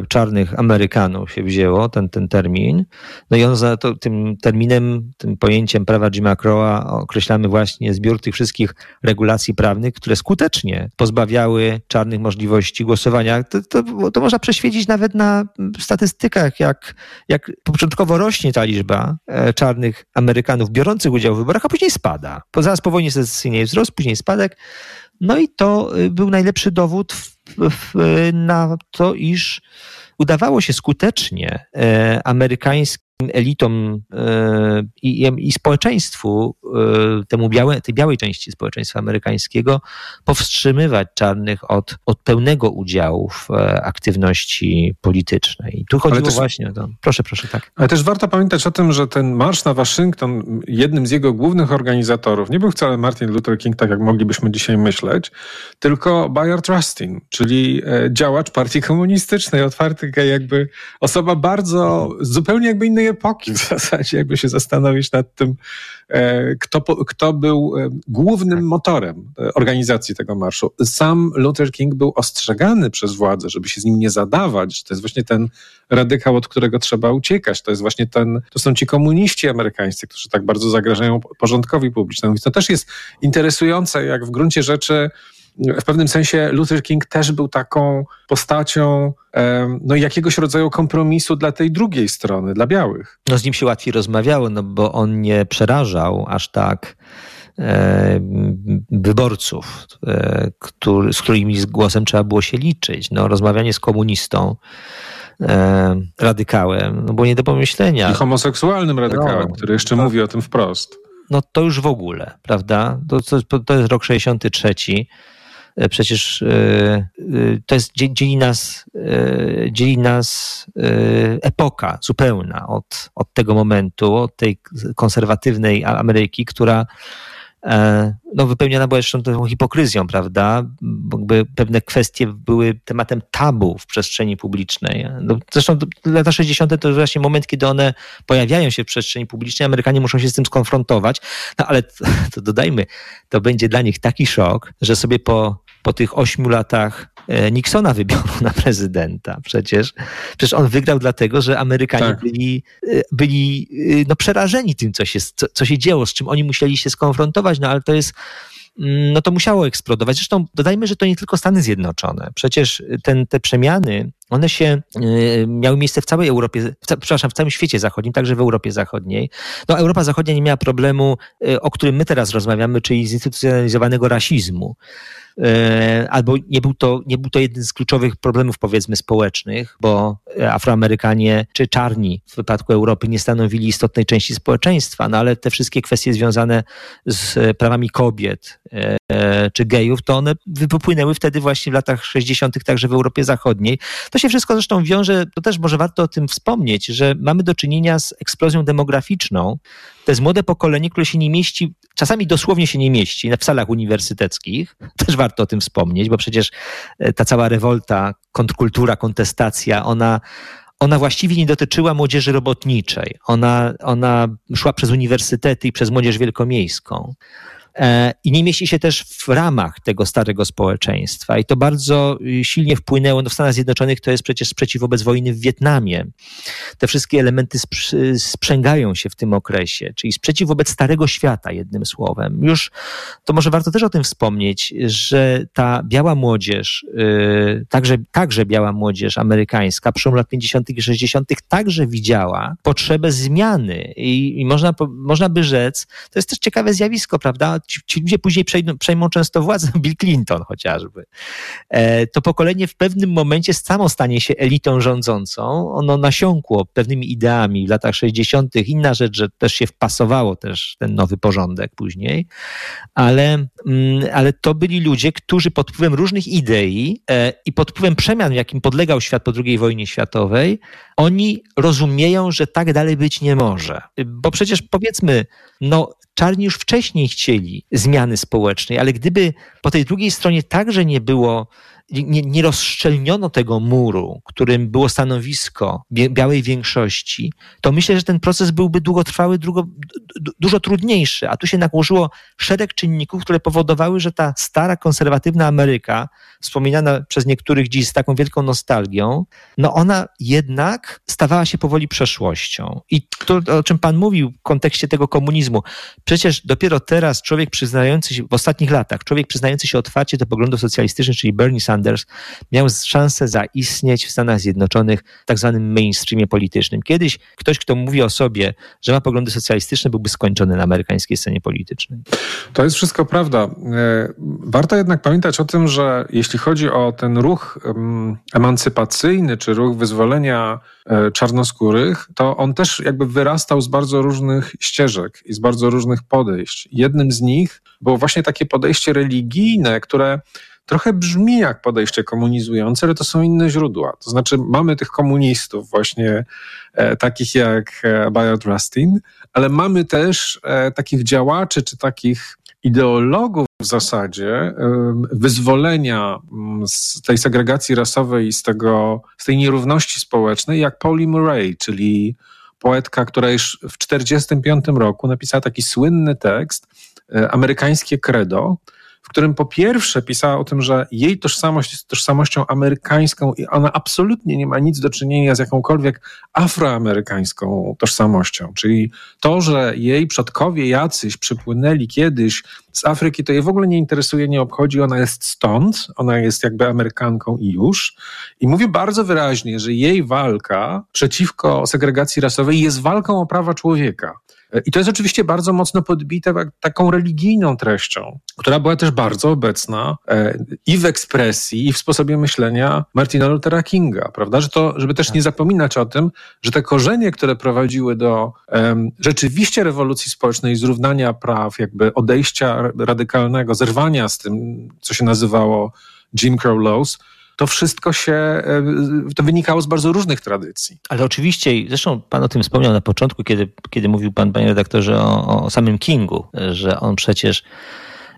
czarnych Amerykanów się wzięło, ten, ten termin. No i on za to, tym terminem, tym pojęciem prawa Jima Crowa określamy właśnie zbiór tych wszystkich regulacji prawnych, które skutecznie pozbawiały czarnych możliwości głosowania. To, to, to można przeświecić nawet na statystykach, jak, jak początkowo rośnie ta liczba e, czarnych Amerykanów biorących udział w wyborach, a później spada. Zaraz po wojnie secesyjnej wzrost, później spadek. No i to y, był najlepszy dowód w, w, na to, iż udawało się skutecznie e, amerykańskim elitom e, i, i społeczeństwu, e, temu białe, tej białej części społeczeństwa amerykańskiego, powstrzymywać czarnych od, od pełnego udziału w aktywności politycznej. I tu chodziło też, właśnie o to. Proszę, proszę, tak. Ale też warto pamiętać o tym, że ten marsz na Waszyngton, jednym z jego głównych organizatorów nie był wcale Martin Luther King, tak jak moglibyśmy dzisiaj myśleć, tylko Bayard Rustin, czyli działacz partii komunistycznej, otwarty jakby osoba bardzo, zupełnie jakby innej epoki w zasadzie, jakby się zastanowić nad tym, e, kto, kto był e, głównym motorem e, organizacji tego marszu. Sam Luther King był ostrzegany przez władze, żeby się z nim nie zadawać, że to jest właśnie ten radykał, od którego trzeba uciekać. To jest właśnie ten, to są ci komuniści amerykańscy, którzy tak bardzo zagrażają porządkowi publicznemu. Więc to też jest interesujące, jak w gruncie rzeczy w pewnym sensie Luther King też był taką postacią no, jakiegoś rodzaju kompromisu dla tej drugiej strony, dla białych. No z nim się łatwiej rozmawiało, no bo on nie przerażał aż tak wyborców, e, który, z którymi z głosem trzeba było się liczyć. No, rozmawianie z komunistą, e, radykałem, no było nie do pomyślenia. I homoseksualnym radykałem, no, który jeszcze to, mówi o tym wprost. No to już w ogóle, prawda? To, to, to jest rok 63 E, przecież e, e, to jest, dzieli nas, dzieli nas epoka zupełna od, od tego momentu, od tej konserwatywnej Ameryki, która no, wypełniona była jeszcze tą hipokryzją, prawda? Jakby pewne kwestie były tematem tabu w przestrzeni publicznej. No, zresztą lata 60. to właśnie moment, kiedy one pojawiają się w przestrzeni publicznej, Amerykanie muszą się z tym skonfrontować, no ale to, to dodajmy, to będzie dla nich taki szok, że sobie po po tych ośmiu latach e, Nixona wybiorą na prezydenta. Przecież, przecież on wygrał dlatego, że Amerykanie tak. byli, e, byli e, no, przerażeni tym, co się, co, co się dzieło, z czym oni musieli się skonfrontować, no ale to jest mm, no to musiało eksplodować. Zresztą dodajmy, że to nie tylko Stany Zjednoczone. Przecież ten, te przemiany, one się miały miejsce w całej Europie, w, przepraszam, w całym świecie zachodnim, także w Europie Zachodniej. No Europa Zachodnia nie miała problemu, o którym my teraz rozmawiamy, czyli zinstytucjonalizowanego rasizmu. E, albo nie był, to, nie był to jeden z kluczowych problemów, powiedzmy, społecznych, bo Afroamerykanie czy czarni w wypadku Europy nie stanowili istotnej części społeczeństwa, no ale te wszystkie kwestie związane z prawami kobiet e, czy gejów, to one wypłynęły wtedy właśnie w latach 60., także w Europie Zachodniej. To się wszystko zresztą wiąże, to też może warto o tym wspomnieć, że mamy do czynienia z eksplozją demograficzną. To jest młode pokolenie, które się nie mieści, czasami dosłownie się nie mieści w salach uniwersyteckich. Też warto o tym wspomnieć, bo przecież e, ta cała rewolta, kontrkultura, kontestacja, ona, ona właściwie nie dotyczyła młodzieży robotniczej. Ona, ona szła przez uniwersytety i przez młodzież wielkomiejską. E, i nie mieści się też w ramach tego starego społeczeństwa. I to bardzo y, silnie wpłynęło. No w Stanach Zjednoczonych to jest przecież sprzeciw wobec wojny w Wietnamie. Te wszystkie elementy sprzęgają się w tym okresie, czyli sprzeciw wobec starego świata, jednym słowem. Już to może warto też o tym wspomnieć, że ta biała młodzież, y, także, także biała młodzież amerykańska, przełom lat 50. i 60., także widziała potrzebę zmiany. I, i można, można by rzec, to jest też ciekawe zjawisko, prawda? Ci, ci ludzie później przejmą często władzę, Bill Clinton chociażby. E, to pokolenie w pewnym momencie samo stanie się elitą rządzącą. Ono nasiąkło pewnymi ideami w latach 60. Inna rzecz, że też się wpasowało też ten nowy porządek później, ale, mm, ale to byli ludzie, którzy pod wpływem różnych idei e, i pod wpływem przemian, jakim podlegał świat po II wojnie światowej, oni rozumieją, że tak dalej być nie może. Bo przecież powiedzmy, no czarni już wcześniej chcieli zmiany społecznej, ale gdyby po tej drugiej stronie także nie było nie, nie rozszczelniono tego muru, którym było stanowisko białej większości, to myślę, że ten proces byłby długotrwały, długo, dużo trudniejszy. A tu się nałożyło szereg czynników, które powodowały, że ta stara, konserwatywna Ameryka, wspominana przez niektórych dziś z taką wielką nostalgią, no ona jednak stawała się powoli przeszłością. I to, o czym pan mówił w kontekście tego komunizmu, przecież dopiero teraz człowiek przyznający się, w ostatnich latach, człowiek przyznający się otwarcie do poglądów socjalistycznych, czyli Bernie Sanders, miał szansę zaistnieć w Stanach Zjednoczonych w tak zwanym mainstreamie politycznym. Kiedyś ktoś, kto mówi o sobie, że ma poglądy socjalistyczne, byłby skończony na amerykańskiej scenie politycznej. To jest wszystko prawda. E, warto jednak pamiętać o tym, że jeśli chodzi o ten ruch emancypacyjny, czy ruch wyzwolenia e, czarnoskórych, to on też jakby wyrastał z bardzo różnych ścieżek i z bardzo różnych podejść. Jednym z nich było właśnie takie podejście religijne, które trochę brzmi jak podejście komunizujące, ale to są inne źródła. To znaczy mamy tych komunistów właśnie e, takich jak e, Bayard Rustin, ale mamy też e, takich działaczy czy takich ideologów w zasadzie wyzwolenia mm, z tej segregacji rasowej z, tego, z tej nierówności społecznej, jak Pauli Murray, czyli poetka, która już w 1945 roku napisała taki słynny tekst, e, amerykańskie credo, w którym po pierwsze pisała o tym, że jej tożsamość jest tożsamością amerykańską i ona absolutnie nie ma nic do czynienia z jakąkolwiek afroamerykańską tożsamością. Czyli to, że jej przodkowie jacyś przypłynęli kiedyś z Afryki, to jej w ogóle nie interesuje, nie obchodzi. Ona jest stąd, ona jest jakby Amerykanką i już. I mówi bardzo wyraźnie, że jej walka przeciwko segregacji rasowej jest walką o prawa człowieka. I to jest oczywiście bardzo mocno podbite taką religijną treścią, która była też bardzo obecna e, i w ekspresji, i w sposobie myślenia Martina Luthera Kinga, prawda? Że to, żeby też nie zapominać o tym, że te korzenie, które prowadziły do um, rzeczywiście rewolucji społecznej, zrównania praw, jakby odejścia radykalnego, zerwania z tym, co się nazywało Jim Crow Laws, to wszystko się, e, to wynikało z bardzo różnych tradycji. Ale oczywiście, zresztą pan o tym wspomniał na początku, kiedy, kiedy mówił pan, panie redaktorze, o, o samym Kingu, że on przecież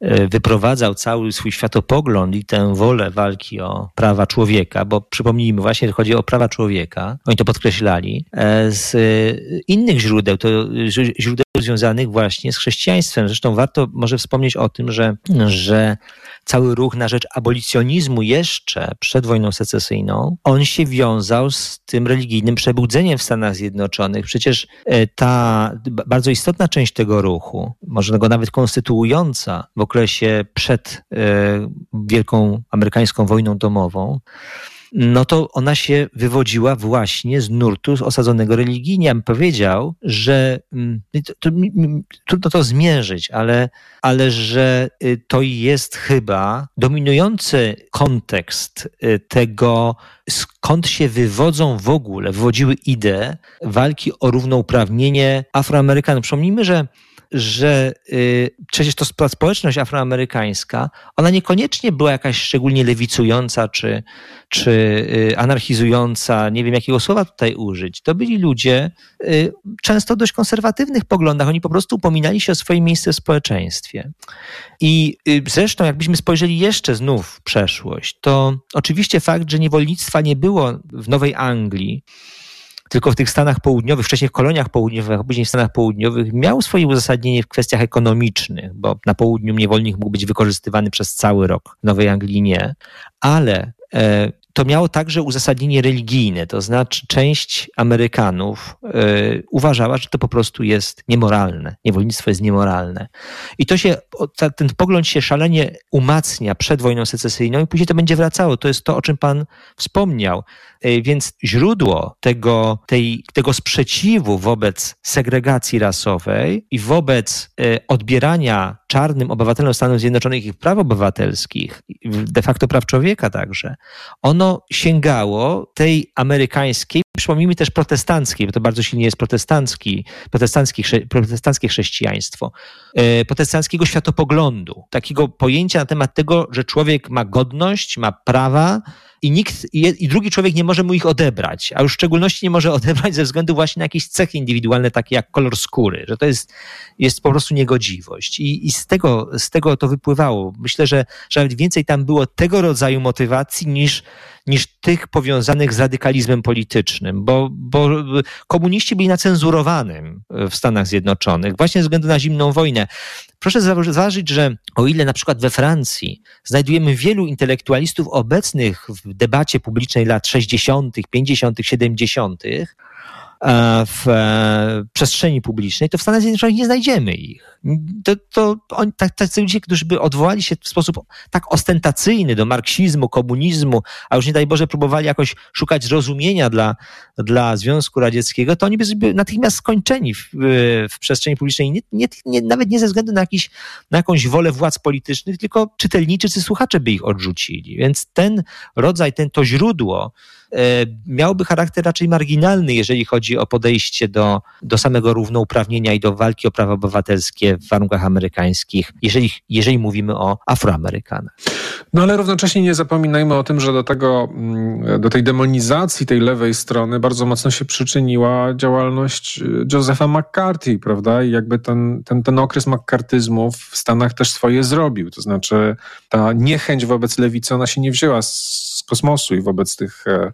e, wyprowadzał cały swój światopogląd i tę wolę walki o prawa człowieka, bo przypomnijmy właśnie, chodzi o prawa człowieka, oni to podkreślali, e, z innych źródeł, to źródeł związanych właśnie z chrześcijaństwem. Zresztą warto może wspomnieć o tym, że, że cały ruch na rzecz abolicjonizmu jeszcze przed wojną secesyjną, on się wiązał z tym religijnym przebudzeniem w Stanach Zjednoczonych. Przecież e, ta bardzo istotna część tego ruchu, może go nawet konstytuująca w okresie przed e, Wielką Amerykańską Wojną Domową, no to ona się wywodziła właśnie z nurtu osadzonego religijnie. Ja bym powiedział, że mm, to, to, trudno to zmierzyć, ale, ale że y, to jest chyba dominujący kontekst y, tego, skąd się wywodzą w ogóle, wywodziły idee walki o równouprawnienie Afroamerykanów. Przypomnijmy, że że y, przecież to społeczność afroamerykańska, ona niekoniecznie była jakaś szczególnie lewicująca czy, czy y, anarchizująca, nie wiem jakiego słowa tutaj użyć. To byli ludzie y, często dość konserwatywnych poglądach. Oni po prostu upominali się o swoje miejsce w społeczeństwie. I y, zresztą, jakbyśmy spojrzeli jeszcze znów w przeszłość, to oczywiście fakt, że niewolnictwa nie było w Nowej Anglii, tylko w tych Stanach Południowych, wcześniej w koloniach południowych, a później w Stanach Południowych, miał swoje uzasadnienie w kwestiach ekonomicznych, bo na południu niewolnik mógł być wykorzystywany przez cały rok, w Nowej Anglii nie, ale e, to miało także uzasadnienie religijne, to znaczy część Amerykanów y, uważała, że to po prostu jest niemoralne, niewolnictwo jest niemoralne. I to się, ten pogląd się szalenie umacnia przed wojną secesyjną i później to będzie wracało. To jest to, o czym pan wspomniał. Y, więc źródło tego, tej, tego sprzeciwu wobec segregacji rasowej i wobec y, odbierania czarnym obywatelom Stanów Zjednoczonych ich praw obywatelskich, de facto praw człowieka także, ono sięgało tej amerykańskiej przypomnijmy też protestanckiej, bo to bardzo silnie jest protestancki, protestancki, protestanckie chrześcijaństwo, e, protestanckiego światopoglądu, takiego pojęcia na temat tego, że człowiek ma godność, ma prawa, i nikt, i drugi człowiek nie może mu ich odebrać, a już w szczególności nie może odebrać ze względu właśnie na jakieś cechy indywidualne, takie jak kolor skóry, że to jest, jest po prostu niegodziwość. I, i z, tego, z tego to wypływało. Myślę, że, że nawet więcej tam było tego rodzaju motywacji niż, niż tych powiązanych z radykalizmem politycznym, bo, bo komuniści byli na cenzurowanym w Stanach Zjednoczonych właśnie ze względu na zimną wojnę. Proszę zauważyć, że o ile na przykład we Francji znajdujemy wielu intelektualistów obecnych w debacie publicznej lat 60., 50., 70., w e, przestrzeni publicznej, to w Stanach Zjednoczonych nie znajdziemy ich. To, to oni, tacy ludzie, którzy by odwołali się w sposób tak ostentacyjny do marksizmu, komunizmu, a już nie daj Boże próbowali jakoś szukać zrozumienia dla, dla Związku Radzieckiego, to oni by natychmiast skończeni w, w przestrzeni publicznej, nie, nie, nie, nawet nie ze względu na, jakiś, na jakąś wolę władz politycznych, tylko czytelniczy czy słuchacze by ich odrzucili. Więc ten rodzaj, ten, to źródło E, miałby charakter raczej marginalny, jeżeli chodzi o podejście do, do samego równouprawnienia i do walki o prawa obywatelskie w warunkach amerykańskich, jeżeli, jeżeli mówimy o Afroamerykanach. No ale równocześnie nie zapominajmy o tym, że do tego, mm, do tej demonizacji tej lewej strony bardzo mocno się przyczyniła działalność y, Josepha McCarthy, prawda? I jakby ten, ten, ten okres McCartyzmu w Stanach też swoje zrobił. To znaczy ta niechęć wobec lewicy, ona się nie wzięła z z kosmosu i wobec tych e,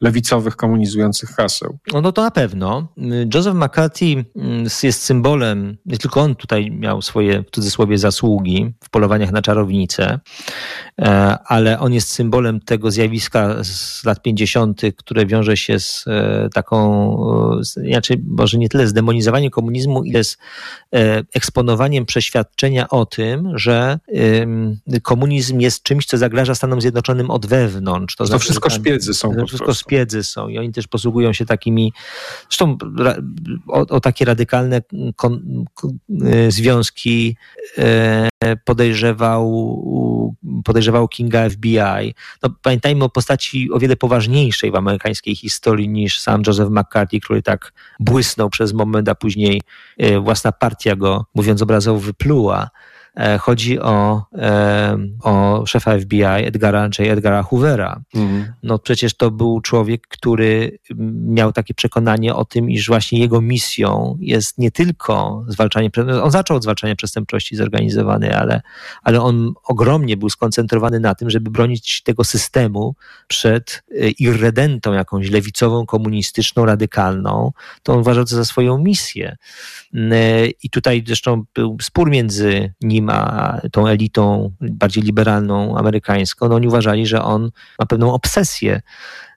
lewicowych, komunizujących haseł. No, no to na pewno. Joseph McCarthy mm, jest symbolem, nie tylko on tutaj miał swoje w cudzysłowie zasługi w polowaniach na czarownicę, e, ale on jest symbolem tego zjawiska z lat 50., które wiąże się z e, taką, znaczy może nie tyle z demonizowaniem komunizmu, ile z eksponowaniem przeświadczenia o tym, że komunizm jest czymś, co zagraża Stanom Zjednoczonym od wewnątrz, to, to znaczy, wszystko szpiedzy są. To wszystko szpiedzy są i oni też posługują się takimi, zresztą o, o takie radykalne kon, y, związki e, podejrzewał, podejrzewał Kinga FBI. No, pamiętajmy o postaci o wiele poważniejszej w amerykańskiej historii niż sam Joseph McCarthy, który tak błysnął przez moment, a później e, własna partia go, mówiąc obrazowo, wypluła. E, chodzi o, e, o szefa FBI Edgara J. Edgara Hoovera. Mhm. No przecież to był człowiek, który miał takie przekonanie o tym, iż właśnie jego misją jest nie tylko zwalczanie, on zaczął od zwalczania przestępczości zorganizowanej, ale, ale on ogromnie był skoncentrowany na tym, żeby bronić tego systemu przed e, irredentą jakąś lewicową, komunistyczną, radykalną. To on uważał to za swoją misję. I tutaj zresztą był spór między nim a tą elitą bardziej liberalną amerykańską, no oni uważali, że on ma pewną obsesję,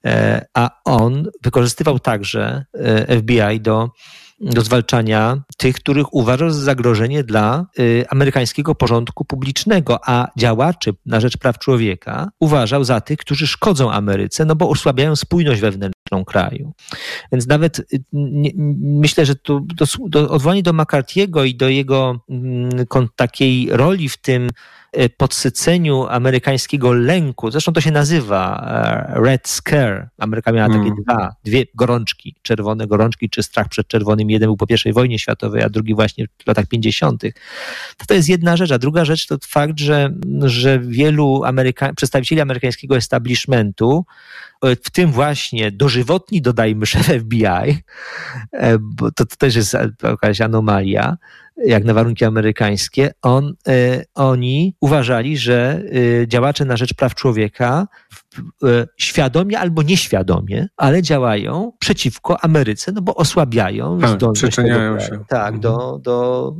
e, a on wykorzystywał także e, FBI do do zwalczania tych, których uważał za zagrożenie dla y, amerykańskiego porządku publicznego, a działaczy na rzecz praw człowieka uważał za tych, którzy szkodzą Ameryce, no bo osłabiają spójność wewnętrzną kraju. Więc nawet y, nie, myślę, że to, to, to odwołanie do McCarthy'ego i do jego mm, takiej roli w tym, Y, podsyceniu amerykańskiego lęku. Zresztą to się nazywa e, Red Scare. Ameryka miała takie mm. dwa, dwie gorączki, czerwone gorączki czy strach przed czerwonym. Jeden był po I wojnie światowej, a drugi właśnie w latach 50. To, to jest jedna rzecz. A druga rzecz to fakt, że, że wielu Ameryka przedstawicieli amerykańskiego establishmentu e, w tym właśnie dożywotni, dodajmy, szef FBI, e, bo to, to też jest jakaś anomalia, jak na warunki amerykańskie, on, e, oni uważali, że e, działacze na rzecz praw człowieka świadomie albo nieświadomie, ale działają przeciwko Ameryce, no bo osłabiają tak, zdolność tego, się. Tak, mhm. do, do,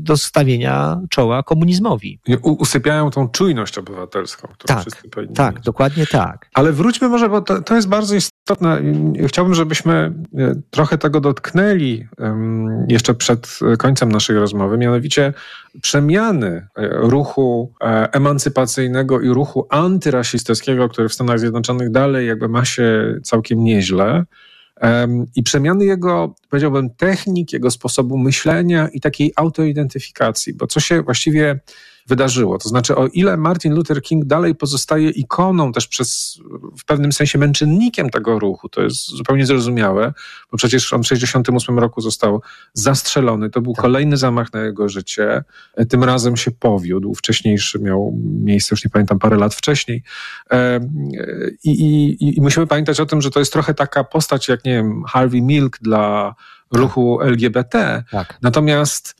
do stawienia czoła komunizmowi. Usypiają tą czujność obywatelską. tak, tak, mieć. dokładnie tak. Ale wróćmy może, bo to, to jest bardzo istotne. Chciałbym, żebyśmy trochę tego dotknęli jeszcze przed końcem naszej rozmowy, mianowicie przemiany e, ruchu e, emancypacyjnego i ruchu antyrasistowskiego, który w Stanach Zjednoczonych dalej jakby ma się całkiem nieźle. I przemiany jego, powiedziałbym, technik, jego sposobu myślenia i takiej autoidentyfikacji, bo co się właściwie wydarzyło. To znaczy, o ile Martin Luther King dalej pozostaje ikoną, też przez w pewnym sensie męczennikiem tego ruchu, to jest zupełnie zrozumiałe, bo przecież on w 1968 roku został zastrzelony. To był tak. kolejny zamach na jego życie. Tym razem się powiódł. Wcześniejszy miał miejsce, już nie pamiętam, parę lat wcześniej. I, i, i musimy pamiętać o tym, że to jest trochę taka postać jak, nie wiem, Harvey Milk dla ruchu LGBT. Tak. Natomiast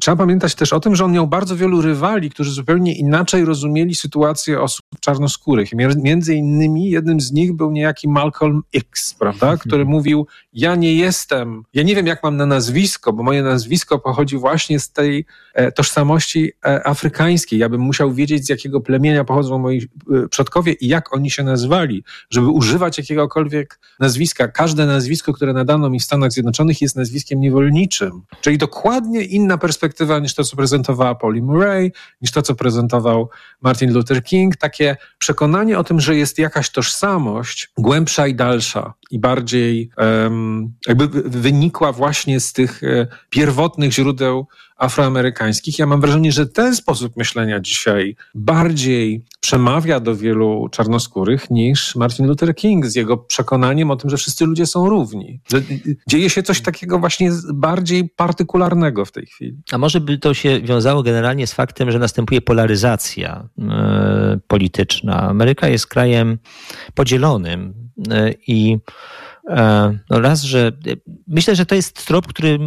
trzeba pamiętać też o tym, że on miał bardzo wielu rywali, którzy zupełnie inaczej rozumieli sytuację osób czarnoskórych. Między innymi jednym z nich był niejaki Malcolm X, prawda, mhm. który mówił, ja nie jestem, ja nie wiem jak mam na nazwisko, bo moje nazwisko pochodzi właśnie z tej e, tożsamości e, afrykańskiej. Ja bym musiał wiedzieć, z jakiego plemienia pochodzą moi e, przodkowie i jak oni się nazwali, żeby używać jakiegokolwiek nazwiska. Każde nazwisko, które nadano mi w Stanach Zjednoczonych jest nazwiskiem niewolniczym. Czyli dokładnie inna perspektywa niż to, co prezentowała Polly Murray, niż to, co prezentował Martin Luther King. Takie przekonanie o tym, że jest jakaś tożsamość głębsza i dalsza i bardziej um, jakby wynikła właśnie z tych e, pierwotnych źródeł afroamerykańskich. Ja mam wrażenie, że ten sposób myślenia dzisiaj bardziej przemawia do wielu czarnoskórych niż Martin Luther King z jego przekonaniem o tym, że wszyscy ludzie są równi. Że dzieje się coś takiego właśnie bardziej partykularnego w tej chwili. A może by to się wiązało generalnie z faktem, że następuje polaryzacja e, polityczna. Ameryka jest krajem podzielonym i no raz, że myślę, że to jest trop, który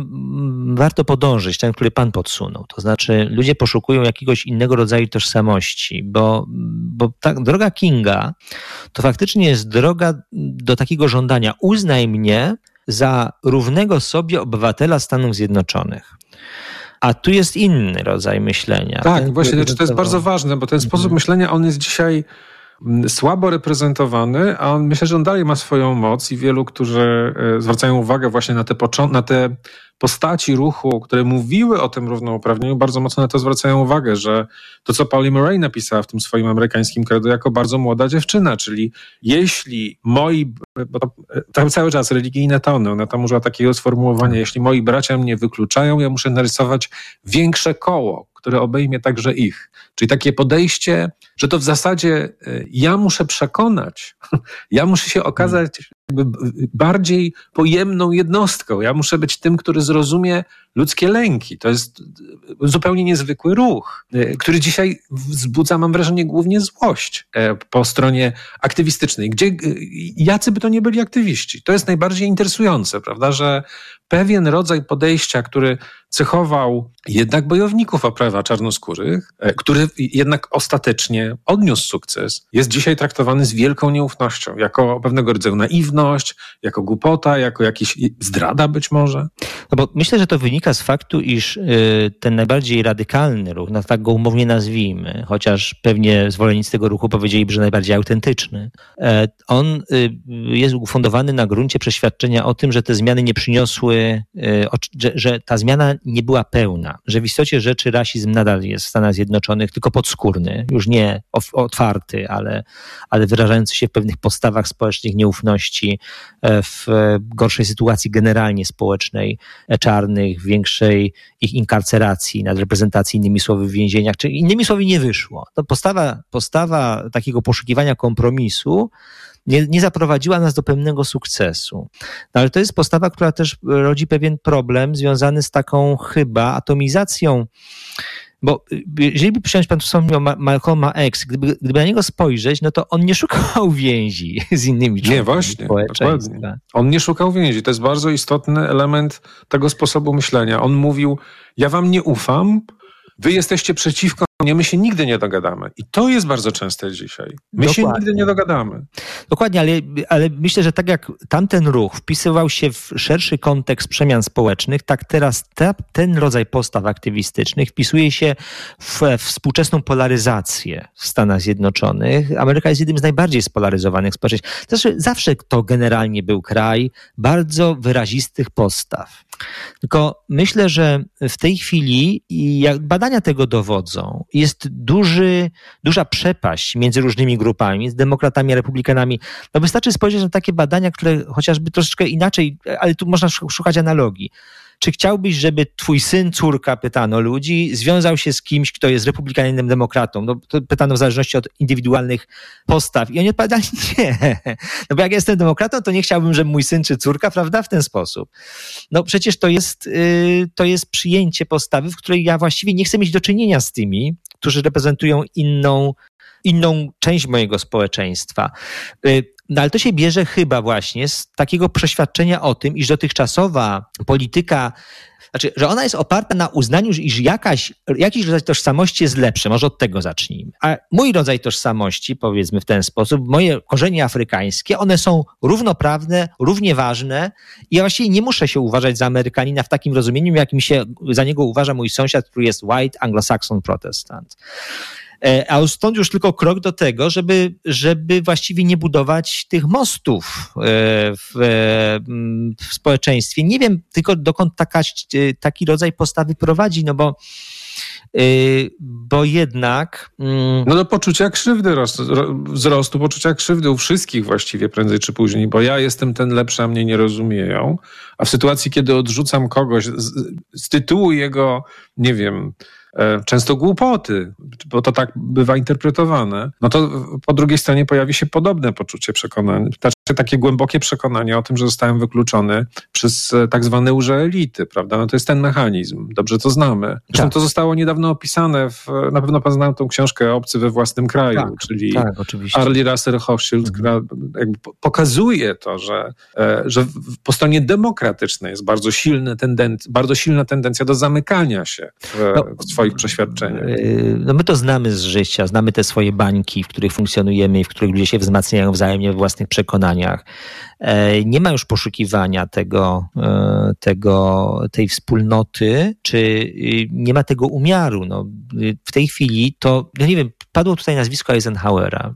warto podążyć, ten, który Pan podsunął. To znaczy, ludzie poszukują jakiegoś innego rodzaju tożsamości, bo, bo ta droga Kinga to faktycznie jest droga do takiego żądania: uznaj mnie za równego sobie obywatela Stanów Zjednoczonych. A tu jest inny rodzaj myślenia. Tak, ten, właśnie, znaczy to jest bardzo ważne, bo ten sposób mhm. myślenia, on jest dzisiaj słabo reprezentowany, a on, myślę, że on dalej ma swoją moc i wielu, którzy e, zwracają uwagę właśnie na te, na te postaci ruchu, które mówiły o tym równouprawnieniu, bardzo mocno na to zwracają uwagę, że to, co Pauli Murray napisała w tym swoim amerykańskim credo jako bardzo młoda dziewczyna, czyli jeśli moi, bo to, tam cały czas religijne tony, ona tam użyła takiego sformułowania, jeśli moi bracia mnie wykluczają, ja muszę narysować większe koło, które obejmie także ich. Czyli takie podejście, że to w zasadzie e, ja muszę przekonać, ja muszę się okazać bardziej pojemną jednostką. Ja muszę być tym, który zrozumie ludzkie lęki. To jest zupełnie niezwykły ruch, e, który dzisiaj wzbudza, mam wrażenie, głównie złość e, po stronie aktywistycznej. Gdzie, jacy by to nie byli aktywiści? To jest najbardziej interesujące, prawda, że pewien rodzaj podejścia, który cechował jednak bojowników o prawa czarnoskórych, e, który jednak ostatecznie odniósł sukces, jest dzisiaj traktowany z wielką nieufnością, jako pewnego rodzaju naiwność, jako głupota, jako jakiś zdrada być może. No bo myślę, że to wynika z faktu, iż y, ten najbardziej radykalny ruch, no tak go umownie nazwijmy, chociaż pewnie zwolennicy tego ruchu powiedzieliby, że najbardziej autentyczny, e, on y, jest ufundowany na gruncie przeświadczenia o tym, że te zmiany nie przyniosły, y, że ta zmiana nie była pełna, że w istocie rzeczy rasizm nadal jest w Stanach Zjednoczonych, tylko podskórny, już nie otwarty, ale, ale wyrażający się w pewnych postawach społecznych, nieufności, e, w gorszej sytuacji generalnie społecznej e, czarnych, większej ich inkarceracji, nadreprezentacji innymi słowy w więzieniach, czy innymi słowy nie wyszło. To postawa, postawa takiego poszukiwania kompromisu nie, nie zaprowadziła nas do pełnego sukcesu. No ale to jest postawa, która też rodzi pewien problem związany z taką chyba atomizacją bo y, jeżeli by przyjąć pan wspomniał Malcolma X, gdyby, gdyby na niego spojrzeć, no to on nie szukał więzi z innymi Nie, właśnie, dokładnie. On nie szukał więzi. To jest bardzo istotny element tego sposobu myślenia. On mówił, ja wam nie ufam, wy jesteście przeciwko mnie, my się nigdy nie dogadamy. I to jest bardzo częste dzisiaj. My Dokładnie. się nigdy nie dogadamy. Dokładnie, ale, ale myślę, że tak jak tamten ruch wpisywał się w szerszy kontekst przemian społecznych, tak teraz ten rodzaj postaw aktywistycznych wpisuje się w, współczesną polaryzację w Stanach Zjednoczonych. Ameryka jest jednym z najbardziej spolaryzowanych społeczeństw. Zresztą zawsze to generalnie był kraj bardzo wyrazistych postaw. Tylko myślę, że w tej chwili, jak badania tego dowodzą, jest duży, duża przepaść między różnymi grupami, między demokratami republikanami. No wystarczy spojrzeć na takie badania, które chociażby troszeczkę inaczej, ale tu można szukać analogii. Czy chciałbyś, żeby twój syn, córka, pytano ludzi, związał się z kimś, kto jest republikaninem, demokratą? No, to pytano w zależności od indywidualnych postaw. I oni odpowiadali, nie. No bo jak jestem demokratą, to nie chciałbym, żeby mój syn czy córka, prawda, w ten sposób. No przecież to jest, yy, to jest przyjęcie postawy, w której ja właściwie nie chcę mieć do czynienia z tymi, którzy reprezentują inną, inną część mojego społeczeństwa. Yy, no ale to się bierze chyba właśnie z takiego przeświadczenia o tym, iż dotychczasowa polityka znaczy, że ona jest oparta na uznaniu, iż jakaś, jakiś rodzaj tożsamości jest lepszy. Może od tego zacznijmy. A mój rodzaj tożsamości, powiedzmy w ten sposób, moje korzenie afrykańskie, one są równoprawne, równie ważne i ja właściwie nie muszę się uważać za Amerykanina w takim rozumieniu, jakim się za niego uważa mój sąsiad, który jest white anglo-saxon protestant. E, a stąd już tylko krok do tego, żeby, żeby właściwie nie budować tych mostów e, w, e, w społeczeństwie. Nie wiem tylko dokąd taka, taki rodzaj postawy prowadzi, no bo bo jednak. Mm, no do poczucia krzywdy, wzrostu poczucia krzywdy u wszystkich właściwie prędzej czy później, bo ja jestem ten lepszy, a mnie nie rozumieją. A w sytuacji, kiedy odrzucam kogoś z, z tytułu jego, nie wiem, często głupoty, bo to tak bywa interpretowane, no to po drugiej stronie pojawi się podobne poczucie przekonania, takie głębokie przekonanie o tym, że zostałem wykluczony przez e, tak zwane urze elity, prawda? No to jest ten mechanizm, dobrze to znamy. Zresztą tak. to zostało niedawno opisane, w, na pewno pan znał tą książkę Obcy we własnym kraju, tak, czyli tak, Arlie Russell Hochschild, mhm. która jakby pokazuje to, że, e, że po stronie demokratycznej jest bardzo, silny tendenc- bardzo silna tendencja do zamykania się w, no, w swoich przeświadczeniach. E, no my to znamy z życia, znamy te swoje bańki, w których funkcjonujemy i w których ludzie się wzmacniają wzajemnie we własnych przekonaniach. E, nie ma już poszukiwania tego, e, tego, tej wspólnoty, czy y, nie ma tego umiaru. No, w tej chwili to, nie wiem, padło tutaj nazwisko Eisenhowera.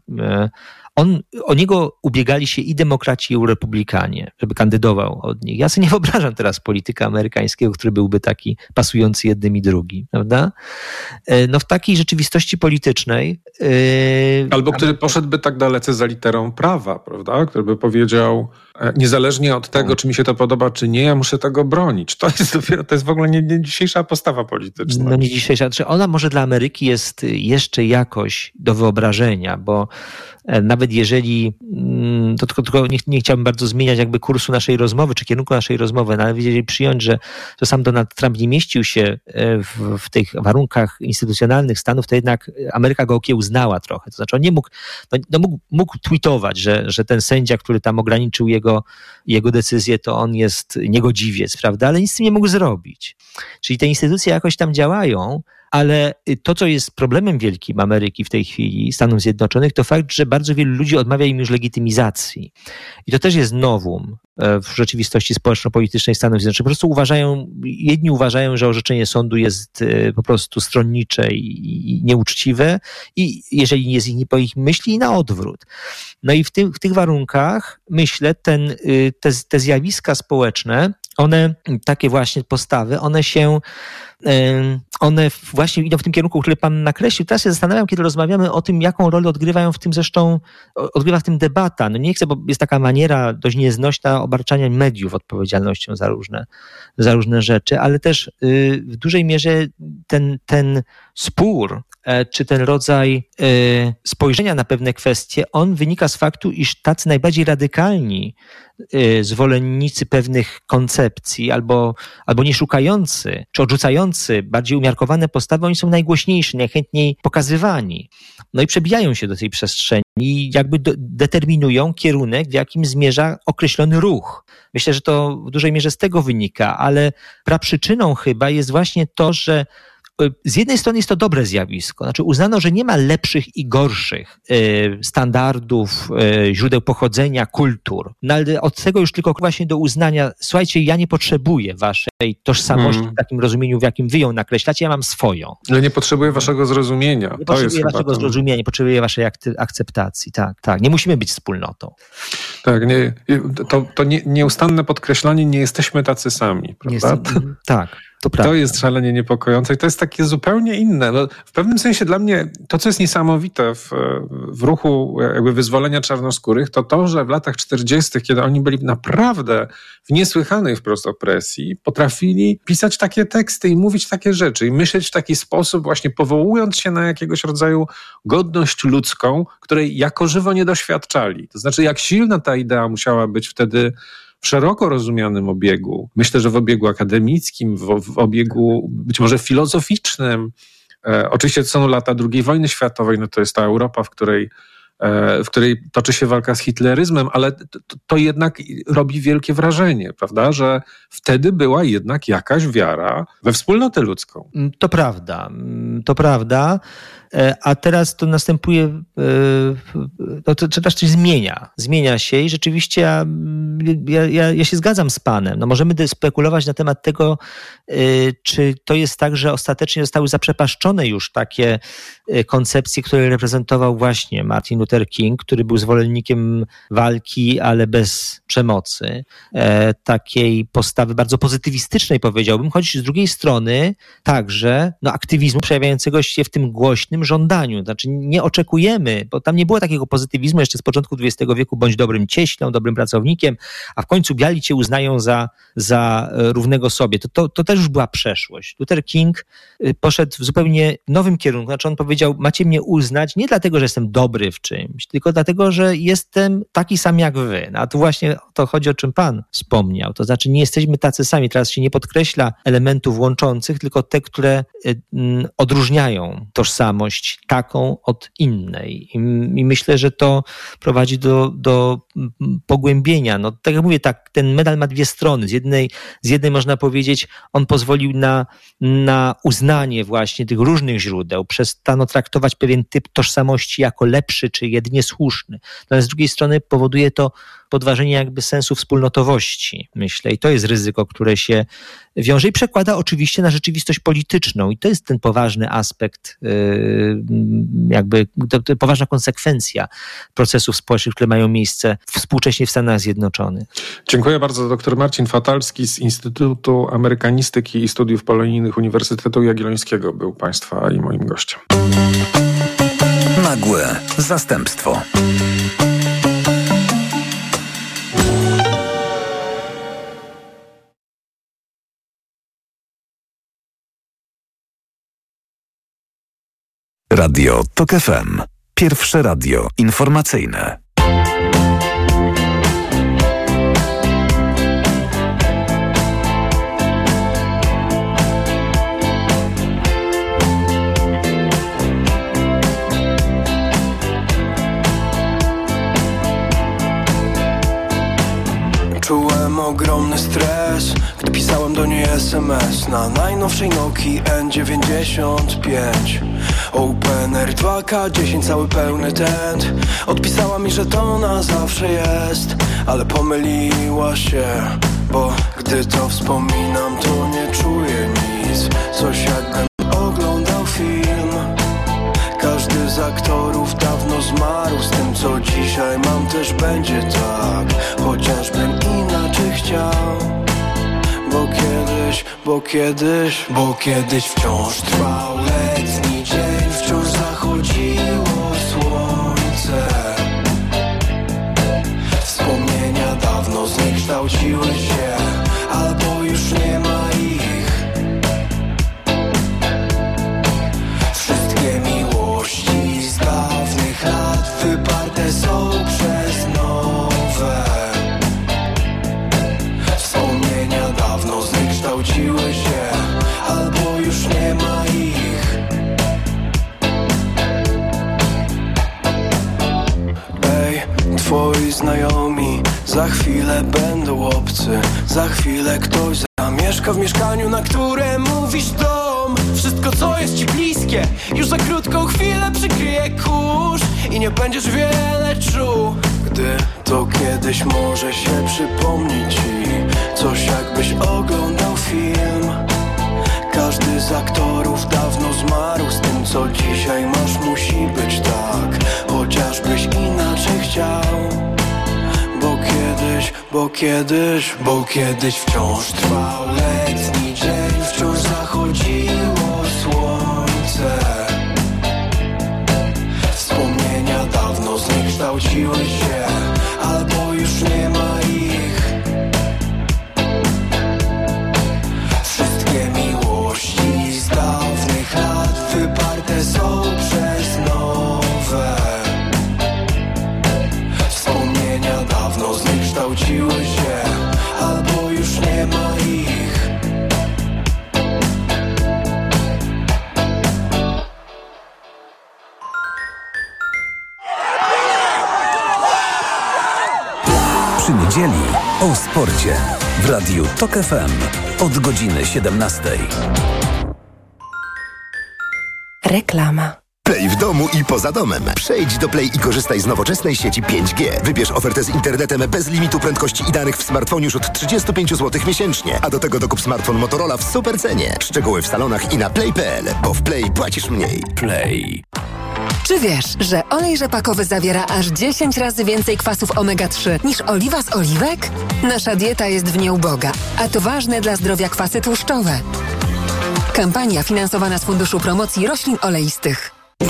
On, o niego ubiegali się i demokraci, i republikanie, żeby kandydował od nich. Ja sobie nie wyobrażam teraz polityka amerykańskiego, który byłby taki pasujący jednym i drugim, prawda? E, no w takiej rzeczywistości politycznej. Yy, Albo który poszedłby tak dalece za literą prawa, prawda? Który by powiedział, e, niezależnie od tego, czy mi się to podoba, czy nie, ja muszę tego bronić. To jest dopiero, to jest w ogóle nie, nie dzisiejsza postawa polityczna. No nie dzisiejsza. Znaczy ona może dla Ameryki jest jeszcze jakoś do wyobrażenia, bo E, nawet jeżeli, mm, to tylko, tylko nie, nie, chciałbym bardzo zmieniać jakby kursu naszej rozmowy, czy kierunku naszej rozmowy, no ale jeżeli przyjąć, że to sam Donald Trump nie mieścił się e, w, w tych warunkach instytucjonalnych Stanów, to jednak Ameryka go okiełznała trochę. To znaczy on nie mógł, no, no mógł, mógł tweetować, że, że ten sędzia, który tam ograniczył jego, jego decyzję, to on jest niegodziwiec, prawda? Ale nic z tym nie mógł zrobić. Czyli te instytucje jakoś tam działają, ale y, to, co jest problemem wielkim Ameryki w tej chwili, Stanów Zjednoczonych, to fakt, że bardzo wielu ludzi odmawia im już legitymizacji. I to też jest nowum e, w rzeczywistości społeczno-politycznej Stanów Zjednoczonych. Po prostu uważają, jedni uważają, że orzeczenie sądu jest e, po prostu stronnicze i nieuczciwe i jeżeli nie jest ich po ich myśli, i na odwrót. No i w, w tych warunkach, myślę, ten, y, te, te zjawiska społeczne, one, takie właśnie postawy, one się one właśnie idą w tym kierunku, który Pan nakreślił. Teraz się zastanawiam, kiedy rozmawiamy o tym, jaką rolę odgrywają w tym zresztą, odgrywa w tym debata. No nie chcę, bo jest taka maniera dość nieznośna obarczania mediów odpowiedzialnością za różne, za różne rzeczy, ale też y, w dużej mierze ten, ten spór, e, czy ten rodzaj e, spojrzenia na pewne kwestie, on wynika z faktu, iż tacy najbardziej radykalni e, zwolennicy pewnych koncepcji albo, albo nie szukający, czy odrzucający bardziej umiarkowane postawy, oni są najgłośniejsi, najchętniej pokazywani. No i przebijają się do tej przestrzeni i jakby do, determinują kierunek, w jakim zmierza określony ruch. Myślę, że to w dużej mierze z tego wynika, ale praprzyczyną chyba jest właśnie to, że z jednej strony jest to dobre zjawisko, znaczy uznano, że nie ma lepszych i gorszych e, standardów, e, źródeł pochodzenia, kultur. No ale od tego już tylko właśnie do uznania, słuchajcie, ja nie potrzebuję waszej tożsamości hmm. w takim rozumieniu, w jakim wy ją nakreślacie, ja mam swoją. Ale nie potrzebuję waszego zrozumienia. Nie to potrzebuję waszego zrozumienia, nie potrzebuję waszej akceptacji, tak, tak. Nie musimy być wspólnotą. Tak, nie, to, to nie, nieustanne podkreślanie, nie jesteśmy tacy sami, prawda? Tak. To, to, jest szalenie niepokojące i to jest takie zupełnie inne. No, w pewnym sensie dla mnie to, co jest niesamowite w, w ruchu jakby wyzwolenia czarnoskórych, to to, że w latach 40., kiedy oni byli naprawdę w niesłychanej wprost opresji, potrafili potrafili pisać takie teksty i mówić takie rzeczy i myśleć w taki sposób, właśnie powołując się na jakiegoś rodzaju godność ludzką, której jako żywo nie doświadczali. To znaczy, jak silna ta idea musiała być wtedy w szeroko rozumianym obiegu. Myślę, że w obiegu akademickim, w, w obiegu być może filozoficznym. E, oczywiście są lata II wojny światowej, no to jest ta Europa, w której w której toczy się walka z hitleryzmem, ale to, to, jednak robi wielkie wrażenie, prawda, że wtedy była jednak jakaś wiara we wspólnotę ludzką. To prawda, to prawda. E, a teraz to następuje, e, no to, to też coś zmienia. Zmienia się i rzeczywiście ja, ja, ja się zgadzam z Panem. No możemy spekulować na temat tego, e, czy to jest tak, że ostatecznie zostały zaprzepaszczone już takie koncepcje, które reprezentował właśnie Martin Luther King, który był zwolennikiem walki, ale bez przemocy. Takiej postawy bardzo pozytywistycznej powiedziałbym, choć z drugiej strony także no, aktywizmu przejawiającego się w tym głośnym żądaniu. Znaczy nie oczekujemy, bo tam nie było takiego pozytywizmu jeszcze z początku XX wieku, bądź dobrym cieślą, dobrym pracownikiem, a w końcu biali cię uznają za, za e, równego sobie. To, to, to też już była przeszłość. Luther King y, poszedł w zupełnie nowym kierunku. Znaczy on powiedział, macie mnie uznać nie dlatego, że jestem dobry w czymś, tylko dlatego, że jestem taki sam jak wy. No, a tu właśnie to chodzi, o czym pan wspomniał. To znaczy nie jesteśmy tacy sami. Teraz się nie podkreśla elementów łączących, tylko te, które y, odróżniają tożsamość taką od innej. I, I, myślę, że to prowadzi do, do pogłębienia. No, tak jak mówię, tak, ten medal ma dwie strony. Z jednej, z jednej można powiedzieć, on pozwolił na, na uznanie właśnie tych różnych źródeł, przestano traktować pewien typ tożsamości jako lepszy czy jedynie słuszny. Natomiast z drugiej strony powoduje to podważenie jakby sensu wspólnotowości, myślę. I to jest ryzyko, które się wiąże i przekłada oczywiście na rzeczywistość polityczną. I to jest ten poważny aspekt, yy, jakby to, to poważna konsekwencja procesów społecznych, które mają miejsce współcześnie w Stanach Zjednoczonych. Dziękuję bardzo. Dr Marcin Fatalski z Instytutu Amerykanistyki i Studiów Polonijnych Uniwersytetu Jagiellońskiego był Państwa i moim gościem. Nagłe zastępstwo. Radio TOK FM. Pierwsze radio informacyjne. Czułem ogromny stres, gdy pisałem do niej SMS na najnowszej Nokii N95 Opener 2K10 cały pełny tent. Odpisała mi, że to na zawsze jest Ale pomyliła się Bo gdy to wspominam to nie czuję nic. Coś jakbym oglądał film. Każdy z aktorów dawno zmarł Z tym co dzisiaj mam też będzie tak. Chociażbym inaczej chciał Bo kiedyś, bo kiedyś, bo kiedyś wciąż trwał twoi znajomi. Za chwilę będą obcy Za chwilę ktoś zamieszka w mieszkaniu Na które mówisz dom. Wszystko co jest ci bliskie Już za krótką chwilę przykryje kurz I nie będziesz wiele czuł. Gdy to kiedyś może się przypomnieć ci Coś jakbyś oglądał film każdy z aktorów dawno zmarł. Z tym co dzisiaj masz musi być tak. Chociażbyś inaczej chciał. Bo kiedyś, bo kiedyś, bo kiedyś wciąż trwał letni dzień. Wciąż zachodziło słońce. Wspomnienia dawno zniekształciły się o sporcie w Radiu TOK FM od godziny 17. Reklama. Play w domu i poza domem. Przejdź do Play i korzystaj z nowoczesnej sieci 5G. Wybierz ofertę z internetem bez limitu prędkości i danych w smartfonie już od 35 zł miesięcznie. A do tego dokup smartfon Motorola w super cenie. Szczegóły w salonach i na play.pl, bo w Play płacisz mniej. Play. Czy wiesz, że olej rzepakowy zawiera aż 10 razy więcej kwasów omega-3 niż oliwa z oliwek? Nasza dieta jest w nie uboga, a to ważne dla zdrowia kwasy tłuszczowe. Kampania finansowana z Funduszu Promocji Roślin Oleistych.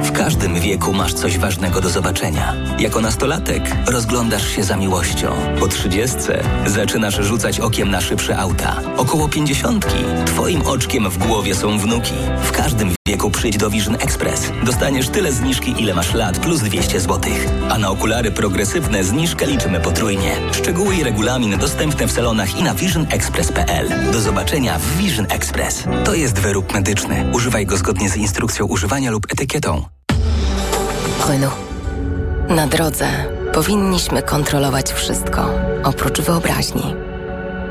W każdym wieku masz coś ważnego do zobaczenia. Jako nastolatek rozglądasz się za miłością. Po trzydziestce zaczynasz rzucać okiem na szybsze auta. Około pięćdziesiątki twoim oczkiem w głowie są wnuki. W każdym wieku przyjdź do Vision Express. Dostaniesz tyle zniżki, ile masz lat, plus 200 zł. A na okulary progresywne zniżkę liczymy potrójnie. Szczegóły i regulamin dostępne w salonach i na visionexpress.pl. Do zobaczenia w Vision Express. To jest wyrób medyczny. Używaj go zgodnie z instrukcją używania lub etykietą. Renault. Na drodze powinniśmy kontrolować wszystko, oprócz wyobraźni.